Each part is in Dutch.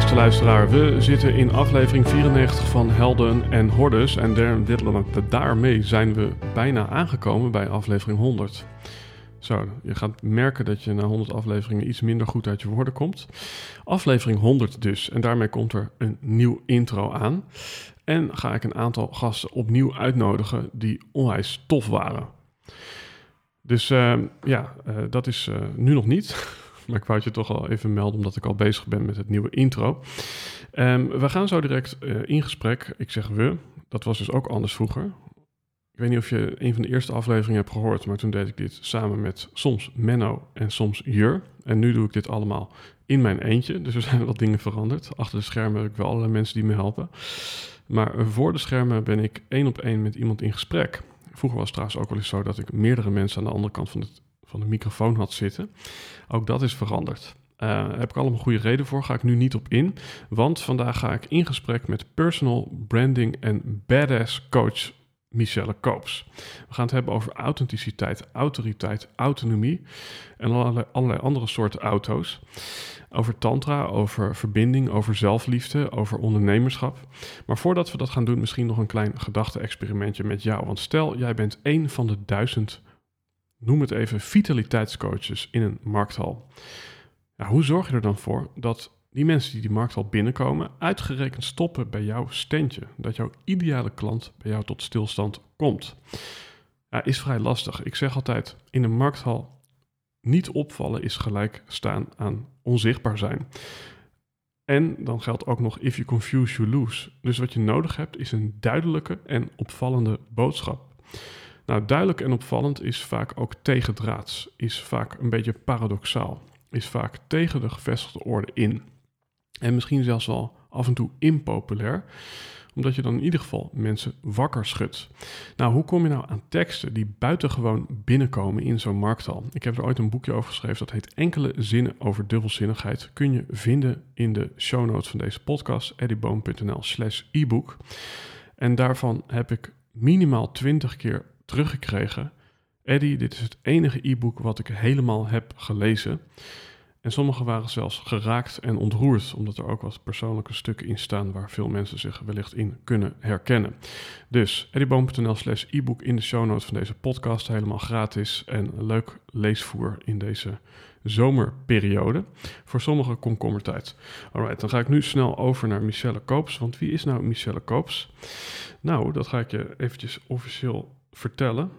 Beste luisteraar, we zitten in aflevering 94 van Helden en Hordes. En daarmee zijn we bijna aangekomen bij aflevering 100. Zo, je gaat merken dat je na 100 afleveringen iets minder goed uit je woorden komt. Aflevering 100 dus. En daarmee komt er een nieuw intro aan. En ga ik een aantal gasten opnieuw uitnodigen die onwijs tof waren. Dus uh, ja, uh, dat is uh, nu nog niet. maar ik wou je toch al even melden, omdat ik al bezig ben met het nieuwe intro. Um, we gaan zo direct in gesprek. Ik zeg we, dat was dus ook anders vroeger. Ik weet niet of je een van de eerste afleveringen hebt gehoord, maar toen deed ik dit samen met soms Menno en soms Jur. En nu doe ik dit allemaal in mijn eentje, dus er zijn wat dingen veranderd. Achter de schermen heb ik wel allerlei mensen die me helpen. Maar voor de schermen ben ik één op één met iemand in gesprek. Vroeger was het trouwens ook wel eens zo dat ik meerdere mensen aan de andere kant van, het, van de microfoon had zitten. Ook dat is veranderd. Uh, daar heb ik allemaal goede reden voor, ga ik nu niet op in. Want vandaag ga ik in gesprek met personal branding en badass coach Michelle Koops. We gaan het hebben over authenticiteit, autoriteit, autonomie en allerlei, allerlei andere soorten auto's. Over tantra, over verbinding, over zelfliefde, over ondernemerschap. Maar voordat we dat gaan doen, misschien nog een klein gedachte-experimentje met jou. Want stel, jij bent één van de duizend, noem het even, vitaliteitscoaches in een markthal. Hoe zorg je er dan voor dat die mensen die die markthal binnenkomen, uitgerekend stoppen bij jouw standje? Dat jouw ideale klant bij jou tot stilstand komt? Ja, is vrij lastig. Ik zeg altijd, in een markthal niet opvallen is gelijk staan aan onzichtbaar zijn. En dan geldt ook nog if you confuse, you lose. Dus wat je nodig hebt is een duidelijke en opvallende boodschap. Nou, duidelijk en opvallend is vaak ook tegendraads, is vaak een beetje paradoxaal, is vaak tegen de gevestigde orde in. En misschien zelfs wel af en toe impopulair omdat je dan in ieder geval mensen wakker schudt. Nou, hoe kom je nou aan teksten die buitengewoon binnenkomen in zo'n markthal? Ik heb er ooit een boekje over geschreven, dat heet Enkele zinnen over dubbelzinnigheid. Kun je vinden in de show notes van deze podcast, eddieboom.nl slash e-book. En daarvan heb ik minimaal 20 keer teruggekregen. Eddie, dit is het enige e-book wat ik helemaal heb gelezen. En sommige waren zelfs geraakt en ontroerd, omdat er ook wat persoonlijke stukken in staan waar veel mensen zich wellicht in kunnen herkennen. Dus eddieboom.nl slash e-book in de show notes van deze podcast, helemaal gratis en leuk leesvoer in deze zomerperiode. Voor sommigen komkommertijd. Alright, dan ga ik nu snel over naar Michelle Koops, want wie is nou Michelle Koops? Nou, dat ga ik je eventjes officieel vertellen.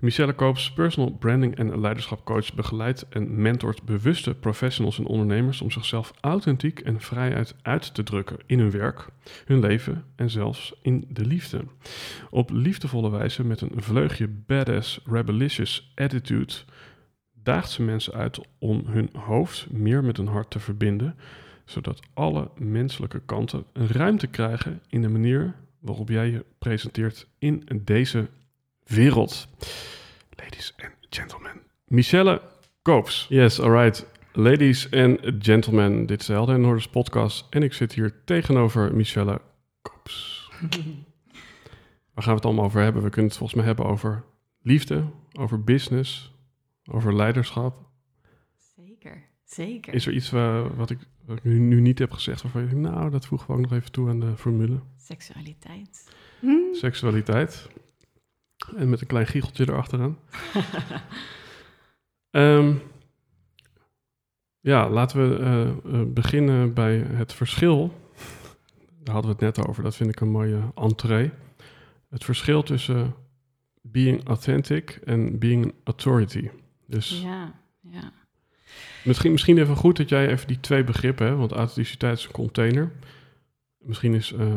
Michelle Koops, personal branding en leiderschapcoach, begeleidt en mentort bewuste professionals en ondernemers om zichzelf authentiek en vrijheid uit te drukken in hun werk, hun leven en zelfs in de liefde. Op liefdevolle wijze met een vleugje badass, rebellious attitude daagt ze mensen uit om hun hoofd meer met hun hart te verbinden, zodat alle menselijke kanten een ruimte krijgen in de manier waarop jij je presenteert in deze wereld. Ladies and gentlemen. Michelle Koops. Yes, alright. Ladies and gentlemen, dit is de Helden en Noorders podcast en ik zit hier tegenover Michelle Koops. Waar gaan we het allemaal over hebben? We kunnen het volgens mij hebben over liefde, over business, over leiderschap. Zeker, zeker. Is er iets wat, ik, wat ik nu, nu, niet heb gezegd waarvan je denkt, nou, dat voegen we ook nog even toe aan de formule? Seksualiteit. Seksualiteit. En met een klein giecheltje erachteraan. um, Ja, laten we eh, eh, beginnen bij het verschil. Daar hadden we het net over. Dat vind ik een mooie entree. Het verschil tussen being authentic en being an authority. Dus Ja, ja. misschien, misschien even goed dat jij even die twee begrippen, hè, want authenticiteit is een container. Misschien is eh,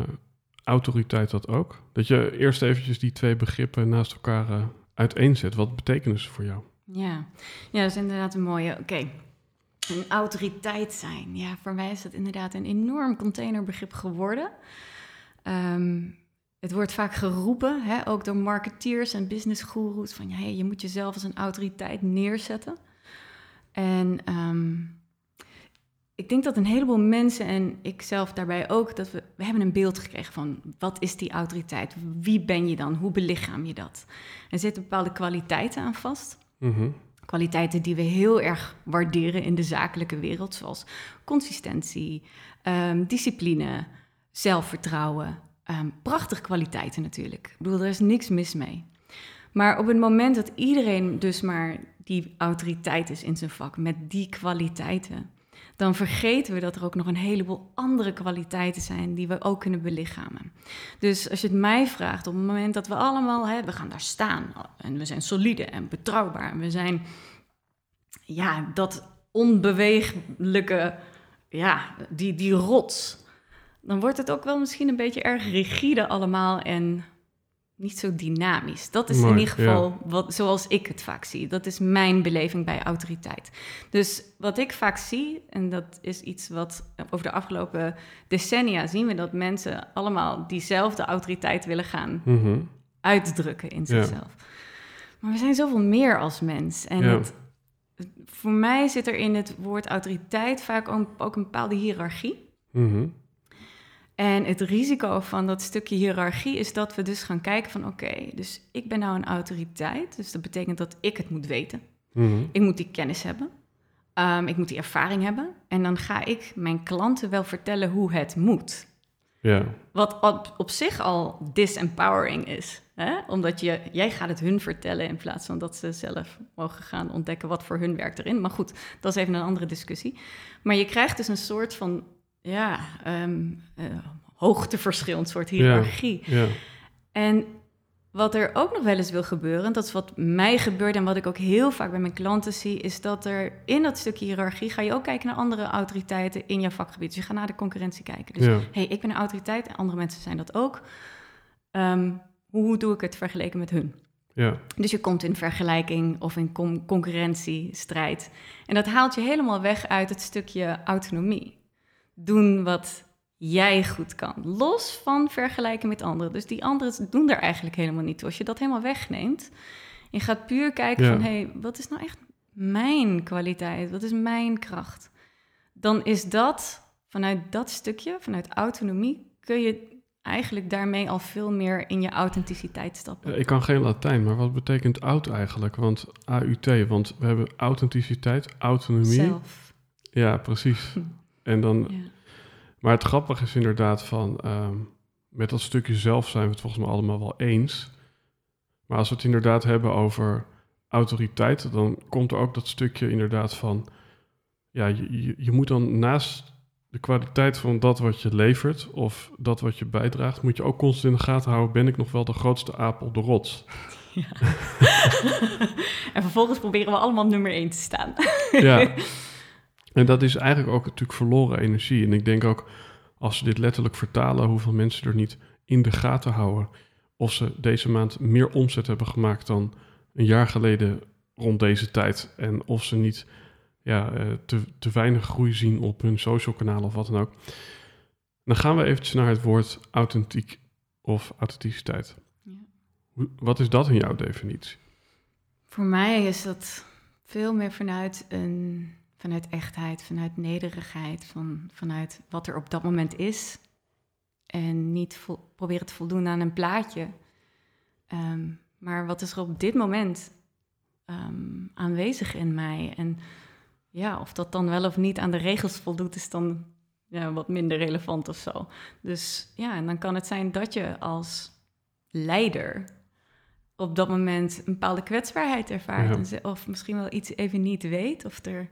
autoriteit dat ook. Dat je eerst eventjes die twee begrippen naast elkaar eh, uiteenzet. Wat betekenen ze voor jou? Ja. ja, dat is inderdaad een mooie. Oké. Een autoriteit zijn. Ja, voor mij is dat inderdaad een enorm containerbegrip geworden. Ehm, het wordt vaak geroepen, hè, ook door marketeers en businessgoeroes, van hey, je moet jezelf als een autoriteit neerzetten. En ehm, ik denk dat een heleboel mensen en ik zelf daarbij ook, dat we, we hebben een beeld gekregen van wat is die autoriteit? Wie ben je dan? Hoe belichaam je dat? Er zitten bepaalde kwaliteiten aan vast. Mhm. Kwaliteiten die we heel erg waarderen in de zakelijke wereld, zoals consistentie, ehm, discipline, zelfvertrouwen. Ehm, prachtige kwaliteiten natuurlijk. Ik bedoel, er is niks mis mee. Maar op het moment dat iedereen dus maar die autoriteit is in zijn vak met die kwaliteiten, dan vergeten we dat er ook nog een heleboel andere kwaliteiten zijn die we ook kunnen belichamen. Dus als je het mij vraagt, op het moment dat we allemaal, hè, we gaan daar staan en we zijn solide en betrouwbaar en we zijn, ja, dat onbeweeglijke, ja, die, die rots, dan wordt het ook wel misschien een beetje erg rigide allemaal en niet zo dynamisch. Dat is in ieder geval wat, zoals ik het vaak zie. Dat is mijn beleving bij autoriteit. Dus wat ik vaak zie, en dat is iets wat over de afgelopen decennia zien we dat mensen allemaal diezelfde autoriteit willen gaan Mhm. uitdrukken in Ja. zichzelf. Maar we zijn zoveel meer als mens. En Ja. het, voor mij zit er in het woord autoriteit vaak ook, ook een bepaalde hiërarchie. Mhm. En het risico van dat stukje hiërarchie is dat we dus gaan kijken van oké, dus ik ben nou een autoriteit. Dus dat betekent dat ik het moet weten. Mhm. Ik moet die kennis hebben. Ehm, ik moet die ervaring hebben. En dan ga ik mijn klanten wel vertellen hoe het moet. Ja, Wat op, op zich al disempowering is. Hè? Omdat je, jij gaat het hun vertellen in plaats van dat ze zelf mogen gaan ontdekken wat voor hun werkt erin. Maar goed, dat is even een andere discussie. Maar je krijgt dus een soort van, ja, eh, hoogteverschil, een soort hiërarchie. ja. En wat er ook nog wel eens wil gebeuren, en dat is wat mij gebeurt en wat ik ook heel vaak bij mijn klanten zie, is dat er in dat stukje hiërarchie ga je ook kijken naar andere autoriteiten in jouw vakgebied. Dus je gaat naar de concurrentie kijken. Dus Ja. hey, ik ben een autoriteit en andere mensen zijn dat ook. Ehm, hoe, hoe doe ik het vergeleken met hun? ja. Dus je komt in vergelijking of in con- concurrentie, strijd. En dat haalt je helemaal weg uit het stukje autonomie. Doen wat jij goed kan. Los van vergelijken met anderen. Dus die anderen doen er eigenlijk helemaal niet toe. Als je dat helemaal wegneemt. Je gaat puur kijken Ja. van... hé, hey, wat is nou echt mijn kwaliteit? Wat is mijn kracht? Dan is dat, vanuit dat stukje, vanuit autonomie... kun je eigenlijk daarmee al veel meer in je authenticiteit stappen. Ik kan geen Latijn, maar wat betekent oud eigenlijk? Want AUT, want we hebben authenticiteit, autonomie. Zelf. Ja, precies. En dan, Ja. maar het grappige is inderdaad van, ehm, met dat stukje zelf zijn we het volgens mij allemaal wel eens. Maar als we het inderdaad hebben over autoriteit, dan komt er ook dat stukje inderdaad van, ja, je, je, je moet dan naast de kwaliteit van dat wat je levert of dat wat je bijdraagt, moet je ook constant in de gaten houden, ben ik nog wel de grootste aap op de rots? en vervolgens proberen we allemaal nummer 1 te staan. Ja. En dat is eigenlijk ook natuurlijk verloren energie. En ik denk ook, als we dit letterlijk vertalen, hoeveel mensen er niet in de gaten houden. Of ze deze maand meer omzet hebben gemaakt dan een jaar geleden rond deze tijd. En of ze niet ja, eh, te, te weinig groei zien op hun social kanalen of wat dan ook. Dan gaan we eventjes naar het woord authentiek of authenticiteit. Ja. Wat is dat in jouw definitie? Voor mij is dat veel meer vanuit, een, vanuit echtheid, vanuit nederigheid, van, vanuit wat er op dat moment is. En niet vol- proberen te voldoen aan een plaatje. Ehm, maar wat is er op dit moment ehm, aanwezig in mij? En ja, of dat dan wel of niet aan de regels voldoet, is dan ja, wat minder relevant of zo. Dus ja, en dan kan het zijn dat je als leider op dat moment een bepaalde kwetsbaarheid ervaart. Ja. Of misschien wel iets even niet weet. Of er,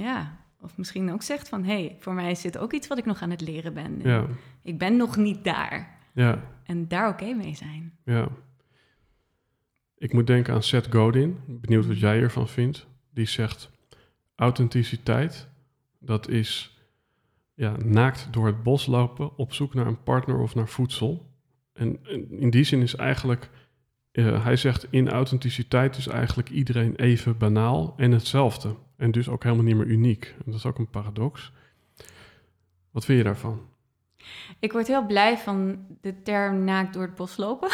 ja, Of misschien ook zegt van, hé, hey, voor mij is dit ook iets wat ik nog aan het leren ben. En Ja, Ik ben nog niet daar. ja, En daar oké mee zijn. ja. Ik moet denken aan Seth Godin. Benieuwd wat jij ervan vindt. Die zegt: authenticiteit, dat is ja, naakt door het bos lopen op zoek naar een partner of naar voedsel. En, en in die zin is eigenlijk, eh, hij zegt: in authenticiteit is eigenlijk iedereen even banaal en hetzelfde. En dus ook helemaal niet meer uniek. En dat is ook een paradox. Wat vind je daarvan? Ik word heel blij van de term naakt door het bos lopen.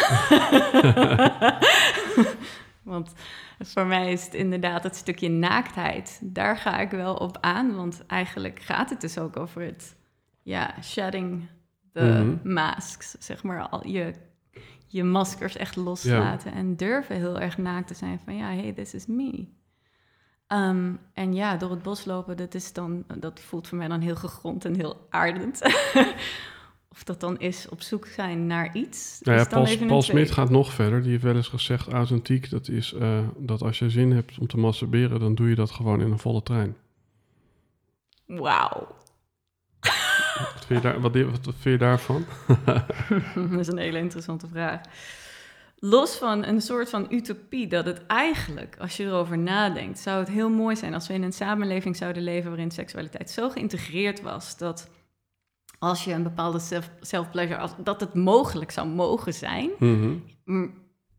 want voor mij is het inderdaad het stukje naaktheid. Daar ga ik wel op aan, want eigenlijk gaat het dus ook over het, ja, shedding the Mhm. masks, zeg maar, al je, je maskers echt loslaten en durven heel erg naakt te zijn van, ja, hey, this is me. Ehm, en ja, door het bos lopen, dat, is dan, dat voelt voor mij dan heel gegrond en heel aardend. of dat dan is op zoek zijn naar iets. Nou ja, Paul. Smit gaat nog verder. Die heeft wel eens gezegd: authentiek, dat is eh, dat als je zin hebt om te masturberen, dan doe je dat gewoon in een volle trein. Wauw, Wat vind je, daar, wat, wat vind je daarvan? dat is een hele interessante vraag. Los van een soort van utopie dat het eigenlijk, als je erover nadenkt, zou het heel mooi zijn als we in een samenleving zouden leven waarin seksualiteit zo geïntegreerd was dat als je een bepaalde self- self-pleasure, dat het mogelijk zou mogen zijn. Mhm.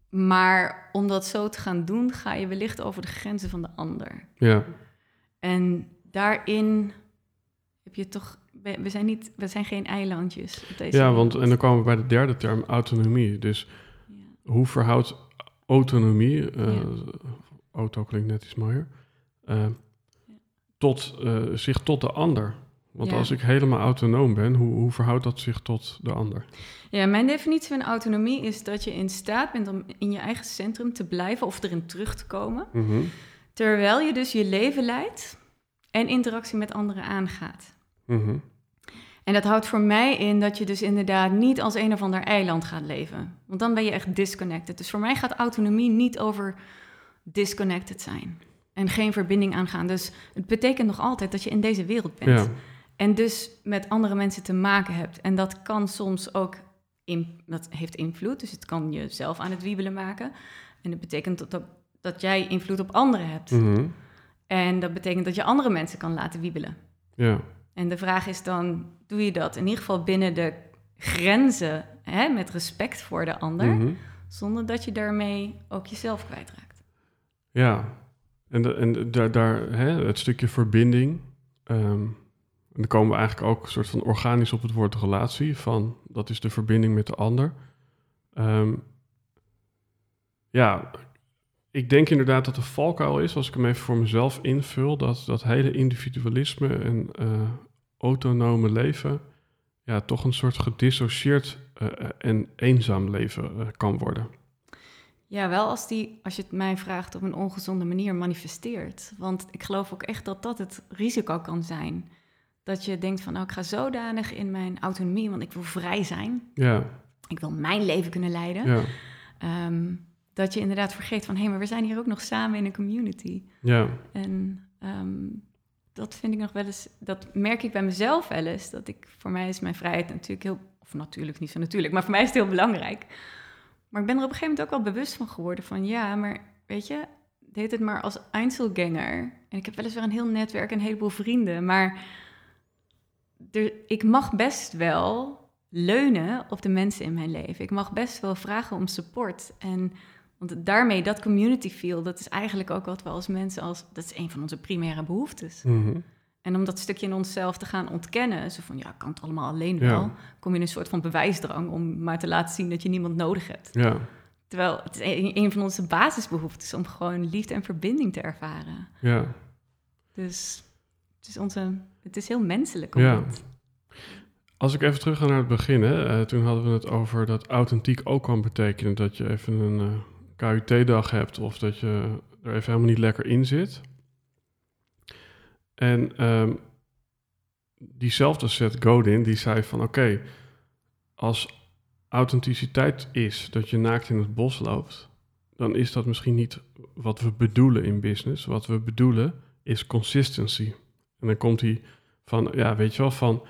Maar om dat zo te gaan doen, ga je wellicht over de grenzen van de ander. Ja, En daarin heb je toch. We zijn, niet, we zijn geen eilandjes op deze ja want en dan komen we bij de derde term, autonomie. Dus. Hoe verhoudt autonomie, eh, Ja. auto klinkt net iets mooier, eh, tot, eh, zich tot de ander? Want Ja. als ik helemaal autonoom ben, hoe, hoe verhoudt dat zich tot de ander? Ja, mijn definitie van autonomie is dat je in staat bent om in je eigen centrum te blijven of erin terug te komen. Mhm. Terwijl je dus je leven leidt en interactie met anderen aangaat. Mhm. En dat houdt voor mij in dat je dus inderdaad niet als een of ander eiland gaat leven. Want dan ben je echt disconnected. Dus voor mij gaat autonomie niet over disconnected zijn. En geen verbinding aangaan. Dus het betekent nog altijd dat je in deze wereld bent. Ja, En dus met andere mensen te maken hebt. En dat kan soms ook, in, dat heeft invloed. Dus het kan jezelf aan het wiebelen maken. En dat betekent dat, dat, dat jij invloed op anderen hebt. Mhm. En dat betekent dat je andere mensen kan laten wiebelen. ja. En de vraag is dan, doe je dat in ieder geval binnen de grenzen, hè, met respect voor de ander, Mhm. zonder dat je daarmee ook jezelf kwijtraakt. Ja, en, de, en daar hè, het stukje verbinding. ehm, en dan komen we eigenlijk ook een soort van organisch op het woord relatie. Van dat is de verbinding met de ander. Ehm, ja, ik denk inderdaad dat de valkuil is, als ik hem even voor mezelf invul, dat dat hele individualisme en eh, autonome leven, ja, toch een soort gedissocieerd eh, en eenzaam leven eh, kan worden. Ja, wel als, die, als je het mij vraagt op een ongezonde manier manifesteert. Want ik geloof ook echt dat dat het risico kan zijn. Dat je denkt van, nou, ik ga zodanig in mijn autonomie, want ik wil vrij zijn. Ja, Ik wil mijn leven kunnen leiden. ja, Ehm, dat je inderdaad vergeet van, hé, maar we zijn hier ook nog samen in een community. ja. En ehm, dat vind ik nog wel eens, dat merk ik bij mezelf wel eens. Dat ik, voor mij is mijn vrijheid natuurlijk heel, of natuurlijk niet zo natuurlijk, maar voor mij is het heel belangrijk. Maar ik ben er op een gegeven moment ook wel bewust van geworden van, ja, maar weet je, deed het maar als Einzelganger. En ik heb weliswaar een heel netwerk en een heleboel vrienden, maar er, ik mag best wel leunen op de mensen in mijn leven. Ik mag best wel vragen om support. En want daarmee, dat community feel, dat is eigenlijk ook wat we als mensen als... Dat is een van onze primaire behoeftes. Mhm. En om dat stukje in onszelf te gaan ontkennen, zo van, ja, ik kan het allemaal alleen Ja. wel, kom je in een soort van bewijsdrang om maar te laten zien dat je niemand nodig hebt. Ja, Terwijl het is een, een van onze basisbehoeftes om gewoon liefde en verbinding te ervaren. ja, Dus het is, onze, het is heel menselijk. Om Ja. Als ik even terug ga naar het begin, hè, eh, toen hadden we het over dat authentiek ook kan betekenen dat je even een eh, KUT-dag hebt of dat je er even helemaal niet lekker in zit. En ehm, diezelfde Seth Godin, die zei van oké, als authenticiteit is dat je naakt in het bos loopt, dan is dat misschien niet wat we bedoelen in business. Wat we bedoelen is consistency. En dan komt hij van, ja, weet je wel, van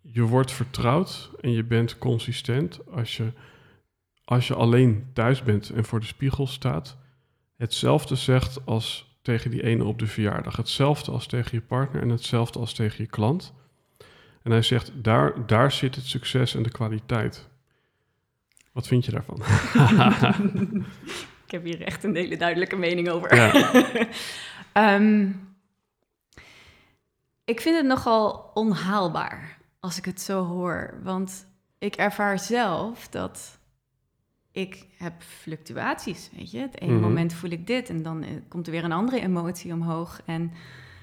je wordt vertrouwd en je bent consistent als je, als je alleen thuis bent en voor de spiegel staat. Hetzelfde zegt als tegen die ene op de verjaardag. Hetzelfde als tegen je partner en hetzelfde als tegen je klant. En hij zegt, daar, daar zit het succes en de kwaliteit. Wat vind je daarvan? ik heb hier echt een hele duidelijke mening over. Ja. Ehm, ik vind het nogal onhaalbaar als ik het zo hoor. Want ik ervaar zelf dat ik heb fluctuaties, weet je. Het ene Mhm. moment voel ik dit en dan eh, komt er weer een andere emotie omhoog. En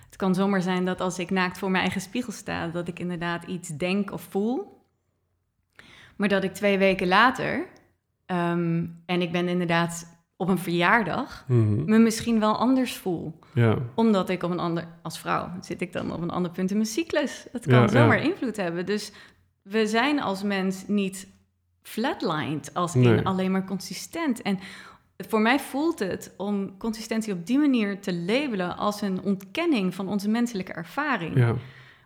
het kan zomaar zijn dat als ik naakt voor mijn eigen spiegel sta... dat ik inderdaad iets denk of voel. Maar dat ik twee weken later... ehm, en ik ben inderdaad op een verjaardag... Mhm. me misschien wel anders voel ja. omdat ik op een ander, als vrouw zit ik dan op een ander punt in mijn cyclus. Dat kan Ja, zomaar ja. invloed hebben. Dus we zijn als mens niet flatlined, als in Nee. alleen maar consistent. En voor mij voelt het om consistentie op die manier te labelen als een ontkenning van onze menselijke ervaring. ja.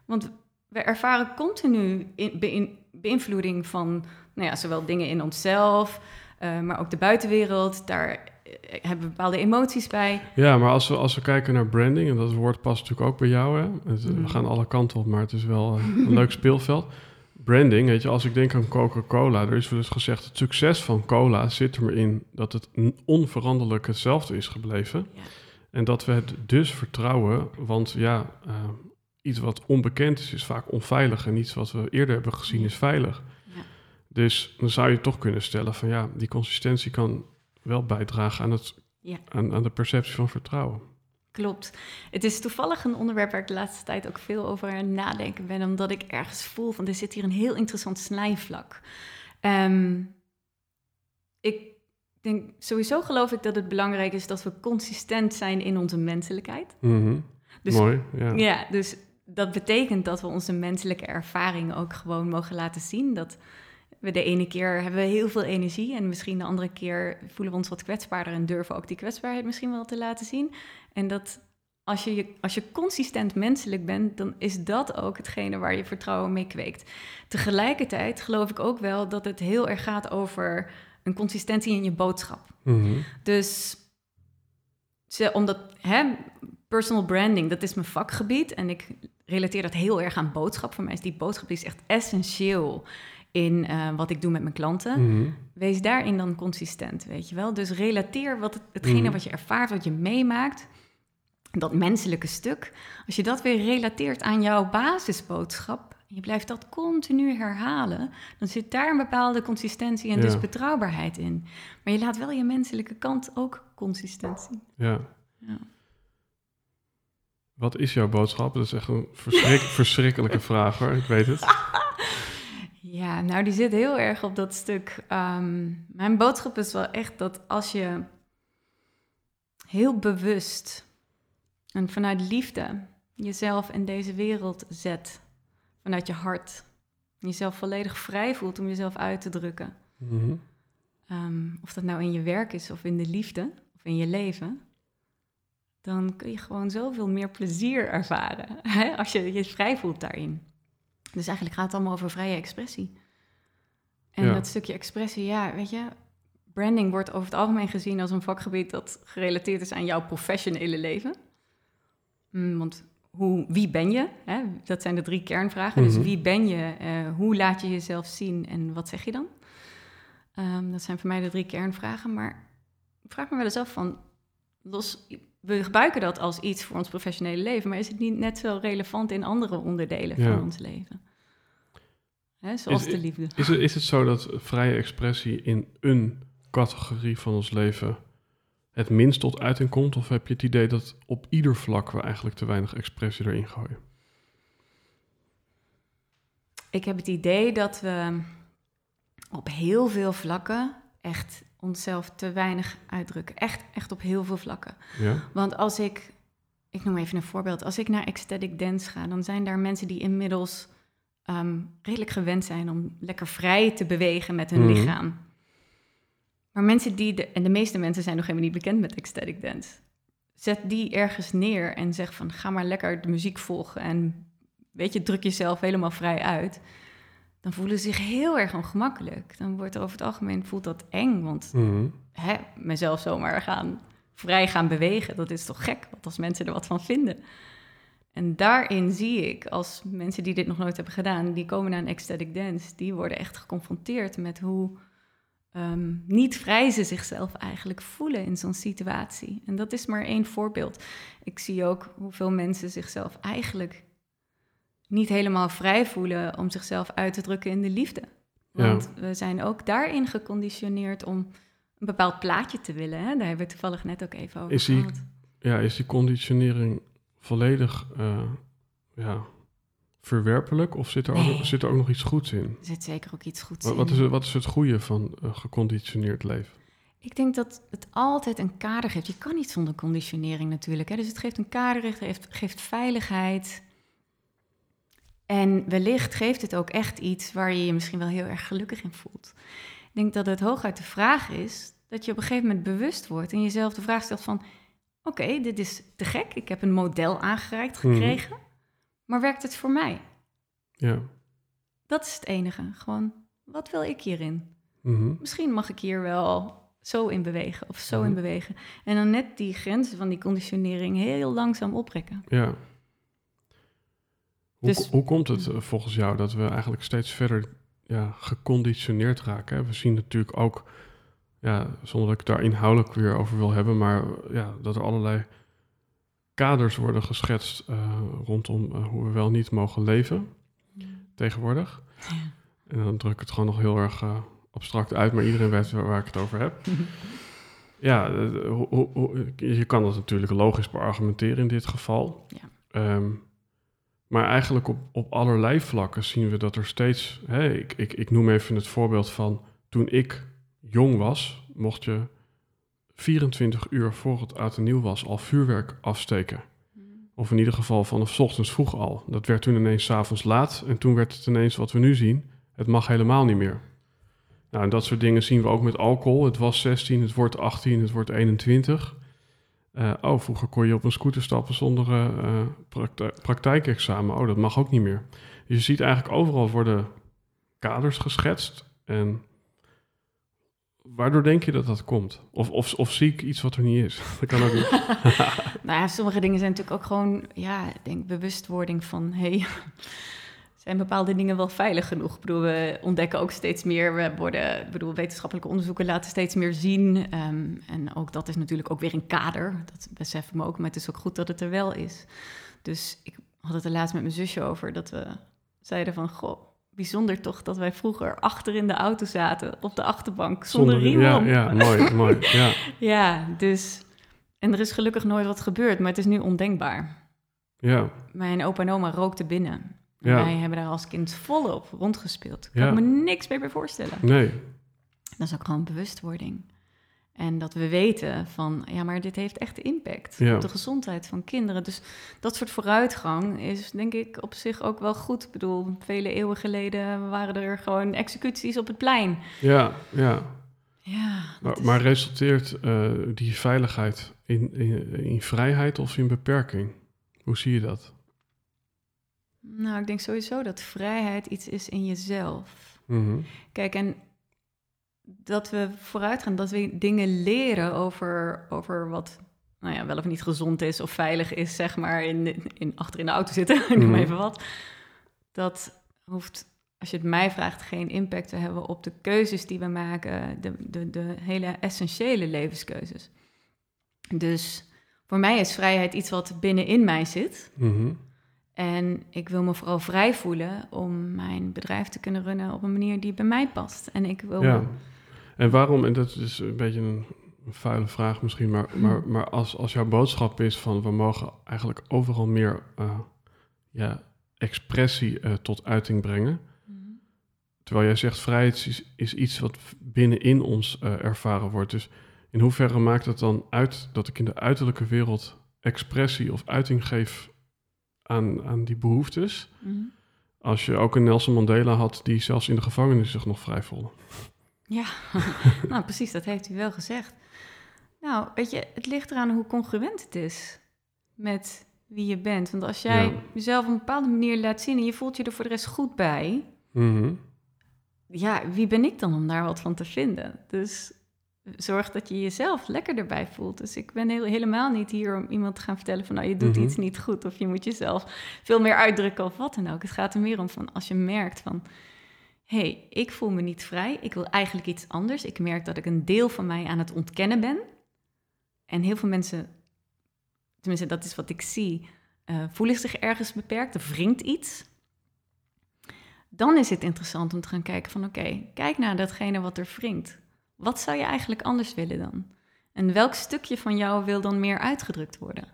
Want we ervaren continu in, beïn- beïnvloeding van nou ja, zowel dingen in onszelf, eh, maar ook de buitenwereld. Daar eh, hebben we bepaalde emoties bij. Ja, maar als we, als we kijken naar branding, en dat woord past natuurlijk ook bij jou, hè? Het- we gaan alle kanten op, maar het is wel een leuk speelveld. Branding, weet je, als ik denk aan Coca-Cola, er is wel eens gezegd, het succes van cola zit er maar in dat het onveranderlijk hetzelfde is gebleven. Ja. En dat we het dus vertrouwen, want ja, eh, iets wat onbekend is, is vaak onveilig en iets wat we eerder hebben gezien is veilig. Ja. Dus dan zou je toch kunnen stellen van ja, die consistentie kan wel bijdragen aan, het, Ja. aan, aan de perceptie van vertrouwen. Klopt. Het is toevallig een onderwerp waar ik de laatste tijd ook veel over aan het nadenken ben, omdat ik ergens voel van er zit hier een heel interessant snijvlak. Ehm, ik denk sowieso geloof ik dat het belangrijk is dat we consistent zijn in onze menselijkheid. Mhm. Dus, Mooi, ja. Ja, dus dat betekent dat we onze menselijke ervaring ook gewoon mogen laten zien. Dat we de ene keer hebben we heel veel energie en misschien de andere keer voelen we ons wat kwetsbaarder en durven ook die kwetsbaarheid misschien wel te laten zien. En dat als je, je- als je consistent menselijk bent, dan is dat ook hetgene waar je vertrouwen mee kweekt. Tegelijkertijd geloof ik ook wel dat het heel erg gaat over een consistentie in je boodschap. Mhm. Dus ze, omdat hè, personal branding, dat is mijn vakgebied. En ik relateer dat heel erg aan boodschap. Voor mij is die boodschap die is echt essentieel in eh, wat ik doe met mijn klanten. Mhm. Wees daarin dan consistent, weet je wel. Dus relateer wat, het- hetgene Mhm. wat je ervaart, wat je meemaakt. Dat menselijke stuk. Als je dat weer relateert aan jouw basisboodschap. en Je blijft dat continu herhalen. Dan zit daar een bepaalde consistentie en Ja. dus betrouwbaarheid in. Maar je laat wel je menselijke kant ook consistent zien. Ja. Ja. Wat is jouw boodschap? Dat is echt een verschrik- verschrikkelijke vraag hoor, ik weet het. Ja, nou die zit heel erg op dat stuk. Ehm, mijn boodschap is wel echt dat als je heel bewust en vanuit liefde jezelf in deze wereld zet, vanuit je hart, jezelf volledig vrij voelt om jezelf uit te drukken. Mhm. Ehm, of dat nou in je werk is of in de liefde of in je leven, dan kun je gewoon zoveel meer plezier ervaren hè, als je je vrij voelt daarin. Dus eigenlijk gaat het allemaal over vrije expressie. En Ja. dat stukje expressie, ja, weet je, branding wordt over het algemeen gezien als een vakgebied dat gerelateerd is aan jouw professionele leven. Mm, want hoe, wie ben je? Hè? Dat zijn de drie kernvragen. Mhm. Dus wie ben je? Eh, hoe laat je jezelf zien? En wat zeg je dan? Ehm, dat zijn voor mij de drie kernvragen. Maar ik vraag me wel eens af van... Los, we gebruiken dat als iets voor ons professionele leven... maar is het niet net zo relevant in andere onderdelen Ja. van ons leven? Hè, zoals Is- de liefde. Is, het, is het zo dat vrije expressie in een categorie van ons leven het minst tot uiting komt? Of heb je het idee dat op ieder vlak we eigenlijk te weinig expressie erin gooien? Ik heb het idee dat we op heel veel vlakken... echt onszelf te weinig uitdrukken. Echt, echt op heel veel vlakken. Ja? Want als ik, ik noem even een voorbeeld, als ik naar ecstatic dance ga, dan zijn daar mensen die inmiddels ehm, redelijk gewend zijn om lekker vrij te bewegen met hun Mhm. lichaam. Maar mensen die, de, en de meeste mensen zijn nog helemaal niet bekend met ecstatic dance. zet die ergens neer en zeg van ga maar lekker de muziek volgen en weet je, druk jezelf helemaal vrij uit. Dan voelen ze zich heel erg ongemakkelijk. Dan wordt er over het algemeen voelt dat eng, want Mhm. hè, mezelf zomaar gaan vrij gaan bewegen, dat is toch gek? Wat als mensen er wat van vinden? En daarin zie ik, als mensen die dit nog nooit hebben gedaan, die komen naar een ecstatic dance, die worden echt geconfronteerd met hoe ehm, niet vrij ze zichzelf eigenlijk voelen in zo'n situatie. En dat is maar één voorbeeld. Ik zie ook hoeveel mensen zichzelf eigenlijk niet helemaal vrij voelen om zichzelf uit te drukken in de liefde. Ja. Want we zijn ook daarin geconditioneerd om een bepaald plaatje te willen. Hè? Daar hebben we toevallig net ook even over Is die- gehad. Ja, is die conditionering volledig eh, ja, verwerpelijk of zit er, ook, zit er ook nog iets goeds in? Er zit zeker ook iets goeds Wat, in. wat, is, het, wat is het goede van een geconditioneerd leven? Ik denk dat het altijd een kader geeft. Je kan niet zonder conditionering natuurlijk. Hè? Dus het geeft een kader, het geeft, geeft veiligheid. En wellicht geeft het ook echt iets waar je je misschien wel heel erg gelukkig in voelt. Ik denk dat het hooguit de vraag is dat je op een gegeven moment bewust wordt en jezelf de vraag stelt van... Oké, dit is te gek. Ik heb een model aangereikt Mhm. gekregen. Maar werkt het voor mij? Ja. Dat is het enige. Gewoon, wat wil ik hierin? Mhm. misschien mag ik hier wel zo in bewegen of zo Mhm. in bewegen. En dan net die grenzen van die conditionering heel langzaam oprekken. Ja. Hoe, Dus- hoe komt het eh, volgens jou dat we eigenlijk steeds verder ja, geconditioneerd raken? Hè? We zien natuurlijk ook, ja, zonder dat ik het daar inhoudelijk weer over wil hebben, maar eh, ja, dat er allerlei kaders worden geschetst eh, rondom hoe we wel niet mogen leven tegenwoordig. En dan druk ik het gewoon nog heel erg abstract uit, maar iedereen weet waar, waar ik het over heb. Ja, hoe- hoe- hoe- je kan dat natuurlijk logisch beargumenteren in dit geval. Ja. Ehm, maar eigenlijk op, op allerlei vlakken zien we dat er steeds... Ik, ik, ik noem even het voorbeeld van toen ik jong was... mocht je 24 uur voor het oud en nieuw was al vuurwerk afsteken. Of in ieder geval vanaf 's ochtends vroeg al. Dat werd toen ineens 's avonds laat. En toen werd het ineens wat we nu zien. Het mag helemaal niet meer. Nou, en dat soort dingen zien we ook met alcohol. Het was 16, het wordt 18, het wordt 21. Eh, oh, vroeger kon je op een scooter stappen zonder praktij- praktijkexamen. Oh, dat mag ook niet meer. Dus je ziet eigenlijk overal worden kaders geschetst. En waardoor denk je dat dat komt? Of, of, of zie ik iets wat er niet is? Dat kan ook niet. Nou ja, sommige dingen zijn natuurlijk ook gewoon, ja, denk bewustwording van, hey, zijn bepaalde dingen wel veilig genoeg? Ik bedoel, we ontdekken ook steeds meer, we worden, ik bedoel, wetenschappelijke onderzoeken laten steeds meer zien. ehm, en ook dat is natuurlijk ook weer een kader, dat beseffen we ook, maar het is ook goed dat het er wel is. Dus ik had het er laatst met mijn zusje over, dat we zeiden van, goh, bijzonder toch dat wij vroeger achter in de auto zaten, op de achterbank, zonder, riem ja, ja, mooi, mooi. Ja, Ja, dus. En er is gelukkig nooit wat gebeurd, maar het is nu ondenkbaar. ja, Mijn opa en oma rookten binnen. Ja. wij hebben daar als kind volop rondgespeeld. Ik Ja. kan me niks meer bij voorstellen. nee. Dat is ook gewoon bewustwording. En dat we weten van, ja, maar dit heeft echt impact Ja. op de gezondheid van kinderen. Dus dat soort vooruitgang is denk ik op zich ook wel goed. Ik bedoel, vele eeuwen geleden waren er gewoon executies op het plein. Ja, ja. Ja, dat Maar, is- maar resulteert eh, die veiligheid in, in, in vrijheid of in beperking? Hoe zie je dat? Nou, ik denk sowieso dat vrijheid iets is in jezelf. Mhm. Kijk, en dat we vooruit gaan, dat we dingen leren over, over wat nou ja, wel of niet gezond is of veilig is, zeg maar, in, in, achter in de auto zitten, ik noem Mhm. even wat. Dat hoeft, als je het mij vraagt, geen impact te hebben op de keuzes die we maken, de, de, de hele essentiële levenskeuzes. Dus voor mij is vrijheid iets wat binnenin mij zit. Mhm. En ik wil me vooral vrij voelen om mijn bedrijf te kunnen runnen op een manier die bij mij past. En ik wil. Ja. En waarom, en dat is een beetje een, vuile vraag misschien, maar, Hm. maar, maar als, als jouw boodschap is van we mogen eigenlijk overal meer eh, ja, expressie eh, tot uiting brengen. Mhm. Terwijl jij zegt vrijheid is, is iets wat binnenin ons eh, ervaren wordt. Dus in hoeverre maakt het dan uit dat ik in de uiterlijke wereld expressie of uiting geef aan, aan die behoeftes? Mhm. Als je ook een Nelson Mandela had die zelfs in de gevangenis zich nog vrij voelde. Ja, nou precies, dat heeft u wel gezegd. Nou, weet je, het ligt eraan hoe congruent het is met wie je bent. Want als jij Ja. jezelf op een bepaalde manier laat zien en je voelt je er voor de rest goed bij, Mhm. ja, wie ben ik dan om daar wat van te vinden? Dus zorg dat je jezelf lekker erbij voelt. Dus ik ben heel, helemaal niet hier om iemand te gaan vertellen van, nou, je doet Mhm. iets niet goed of je moet jezelf veel meer uitdrukken of wat dan ook. Het gaat er meer om van als je merkt van, hé, hey, ik voel me niet vrij, ik wil eigenlijk iets anders. Ik merk dat ik een deel van mij aan het ontkennen ben. En heel veel mensen, tenminste dat is wat ik zie, eh, voelen zich ergens beperkt, er wringt iets. Dan is het interessant om te gaan kijken van oké, kijk naar datgene wat er wringt. Wat zou je eigenlijk anders willen dan? En welk stukje van jou wil dan meer uitgedrukt worden?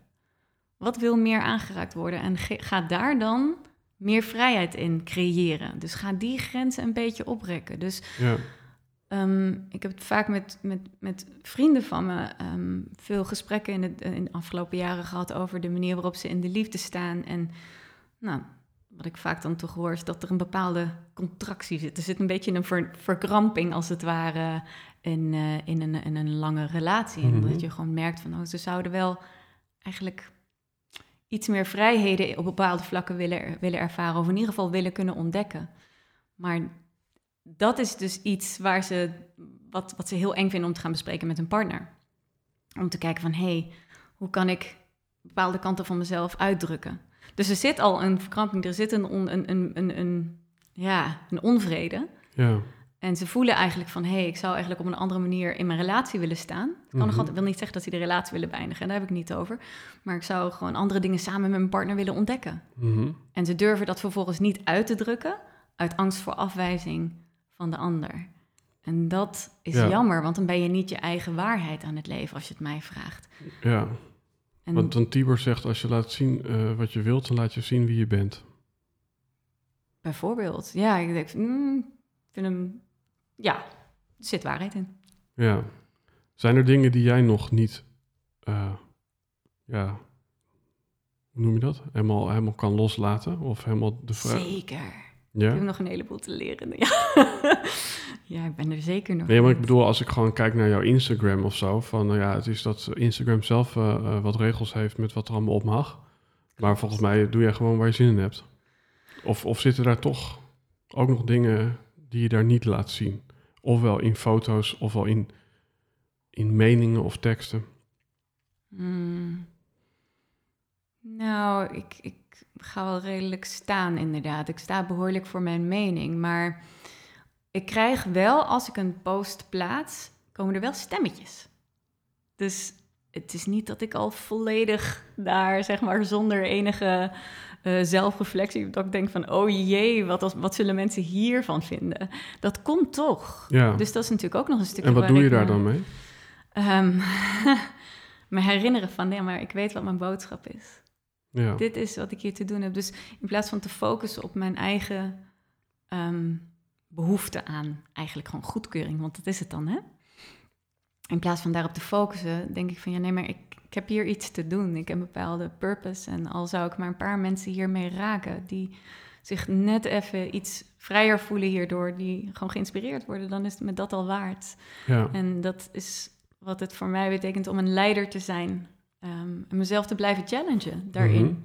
Wat wil meer aangeraakt worden? En ga daar dan meer vrijheid in creëren. Dus ga die grenzen een beetje oprekken. Dus Ja. Ehm, ik heb het vaak met, met, met vrienden van me ehm, veel gesprekken in, het, in de afgelopen jaren gehad over de manier waarop ze in de liefde staan. En nou, wat ik vaak dan toch hoor is dat er een bepaalde contractie zit. Er zit een beetje een ver, verkramping als het ware in, eh, in, een, in een lange relatie. En Mhm. dat je gewoon merkt van oh, ze zouden wel eigenlijk iets meer vrijheden op bepaalde vlakken willen, willen ervaren. Of in ieder geval willen kunnen ontdekken. Maar dat is dus iets waar ze, wat, wat ze heel eng vinden om te gaan bespreken met hun partner. Om te kijken van, hé, hey, hoe kan ik bepaalde kanten van mezelf uitdrukken? Dus er zit al een verkramping, er zit een, on, een, een, een, een, ja, een onvrede. Ja. En ze voelen eigenlijk van, hé, hey, ik zou eigenlijk op een andere manier in mijn relatie willen staan. Ik kan nog Mhm. altijd, wil niet zeggen dat ze de relatie willen beëindigen, daar heb ik niet over. Maar ik zou gewoon andere dingen samen met mijn partner willen ontdekken. Mhm. En ze durven dat vervolgens niet uit te drukken uit angst voor afwijzing van de ander. En dat is Ja. jammer, want dan ben je niet je eigen waarheid aan het leven als je het mij vraagt. ja. En Want dan Tibor zegt, als je laat zien eh, wat je wilt, dan laat je zien wie je bent. bijvoorbeeld, ja, ik denk, mm, ik vind hem, ja, er zit waarheid in. Ja. Zijn er dingen die jij nog niet, eh, ja, hoe noem je dat? Helemaal, helemaal kan loslaten? Of helemaal de vraag... Zeker. Ik Ja? heb nog een heleboel te leren. Ja, ja ik ben er zeker nog. Nee, maar ik bedoel, als ik gewoon kijk naar jouw Instagram of zo, van nou ja, het is dat Instagram zelf eh, eh, wat regels heeft met wat er allemaal op mag. Maar volgens mij doe jij gewoon waar je zin in hebt. Of, of zitten daar toch ook nog dingen die je daar niet laat zien? Ofwel in foto's, ofwel in, in meningen of teksten. Hmm. Nou, ik, ik ga wel redelijk staan, inderdaad. Ik sta behoorlijk voor mijn mening. Maar ik krijg wel, als ik een post plaats, komen er wel stemmetjes. Dus het is niet dat ik al volledig daar, zeg maar, zonder enige eh, zelfreflectie, dat ik denk van, oh jee, wat, als, wat zullen mensen hiervan vinden? Dat komt toch. Ja. Dus dat is natuurlijk ook nog een stukje en wat doe je daar me- dan mee? Ehm, me herinneren van, nee, maar ik weet wat mijn boodschap is. Ja. Dit is wat ik hier te doen heb. Dus in plaats van te focussen op mijn eigen ehm, behoefte aan eigenlijk gewoon goedkeuring, want dat is het dan, hè? In plaats van daarop te focussen, denk ik van ja, nee, maar ik, ik heb hier iets te doen. Ik heb een bepaalde purpose. En al zou ik maar een paar mensen hiermee raken, die zich net even iets vrijer voelen hierdoor, die gewoon geïnspireerd worden, dan is het me dat al waard. ja. En dat is wat het voor mij betekent om een leider te zijn. ehm, en mezelf te blijven challengen daarin. Mhm.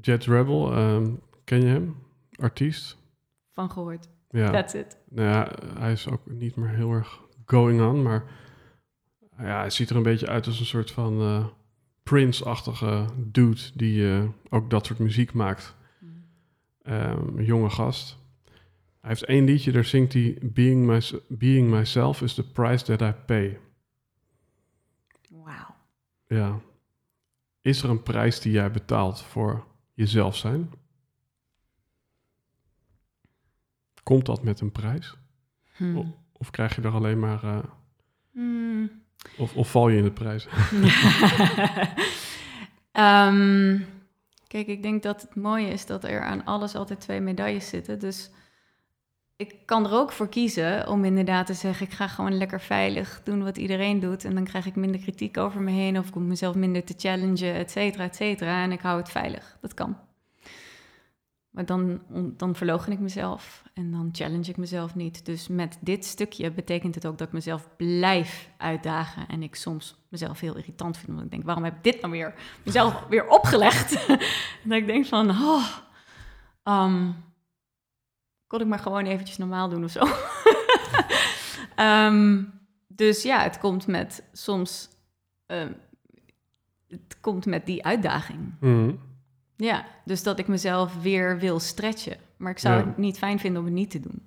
Jet Rebel, ehm, ken je hem? Artiest? Van gehoord. Ja. That's it. Nou ja, hij is ook niet meer heel erg going on, maar ja, hij ziet er een beetje uit als een soort van eh, Prince-achtige dude die eh, ook dat soort muziek maakt. Ehm, een jonge gast. Hij heeft één liedje, daar zingt hij Being, my, Being Myself is the price that I pay. Wauw. Ja. Is er een prijs die jij betaalt voor jezelf zijn? Komt dat met een prijs? Hmm. Of krijg je er alleen maar... eh, Hmm. of, of val je in de prijs? Ehm, kijk, ik denk dat het mooie is dat er aan alles altijd twee medailles zitten. Dus ik kan er ook voor kiezen om inderdaad te zeggen: ik ga gewoon lekker veilig doen wat iedereen doet. En dan krijg ik minder kritiek over me heen, of ik hoef mezelf minder te challengen, et cetera, et cetera. En ik hou het veilig. Dat kan. Maar dan, dan verloochen ik mezelf en dan challenge ik mezelf niet. Dus met dit stukje betekent het ook dat ik mezelf blijf uitdagen. En ik soms mezelf heel irritant vind. Omdat ik denk, waarom heb ik dit nou weer mezelf weer opgelegd? dat ik denk van, oh, ehm, kon ik maar gewoon eventjes normaal doen of zo. Ehm, dus ja, het komt met soms... ehm, het komt met die uitdaging. Mhm. Ja, dus dat ik mezelf weer wil stretchen. Maar ik zou Ja. het niet fijn vinden om het niet te doen.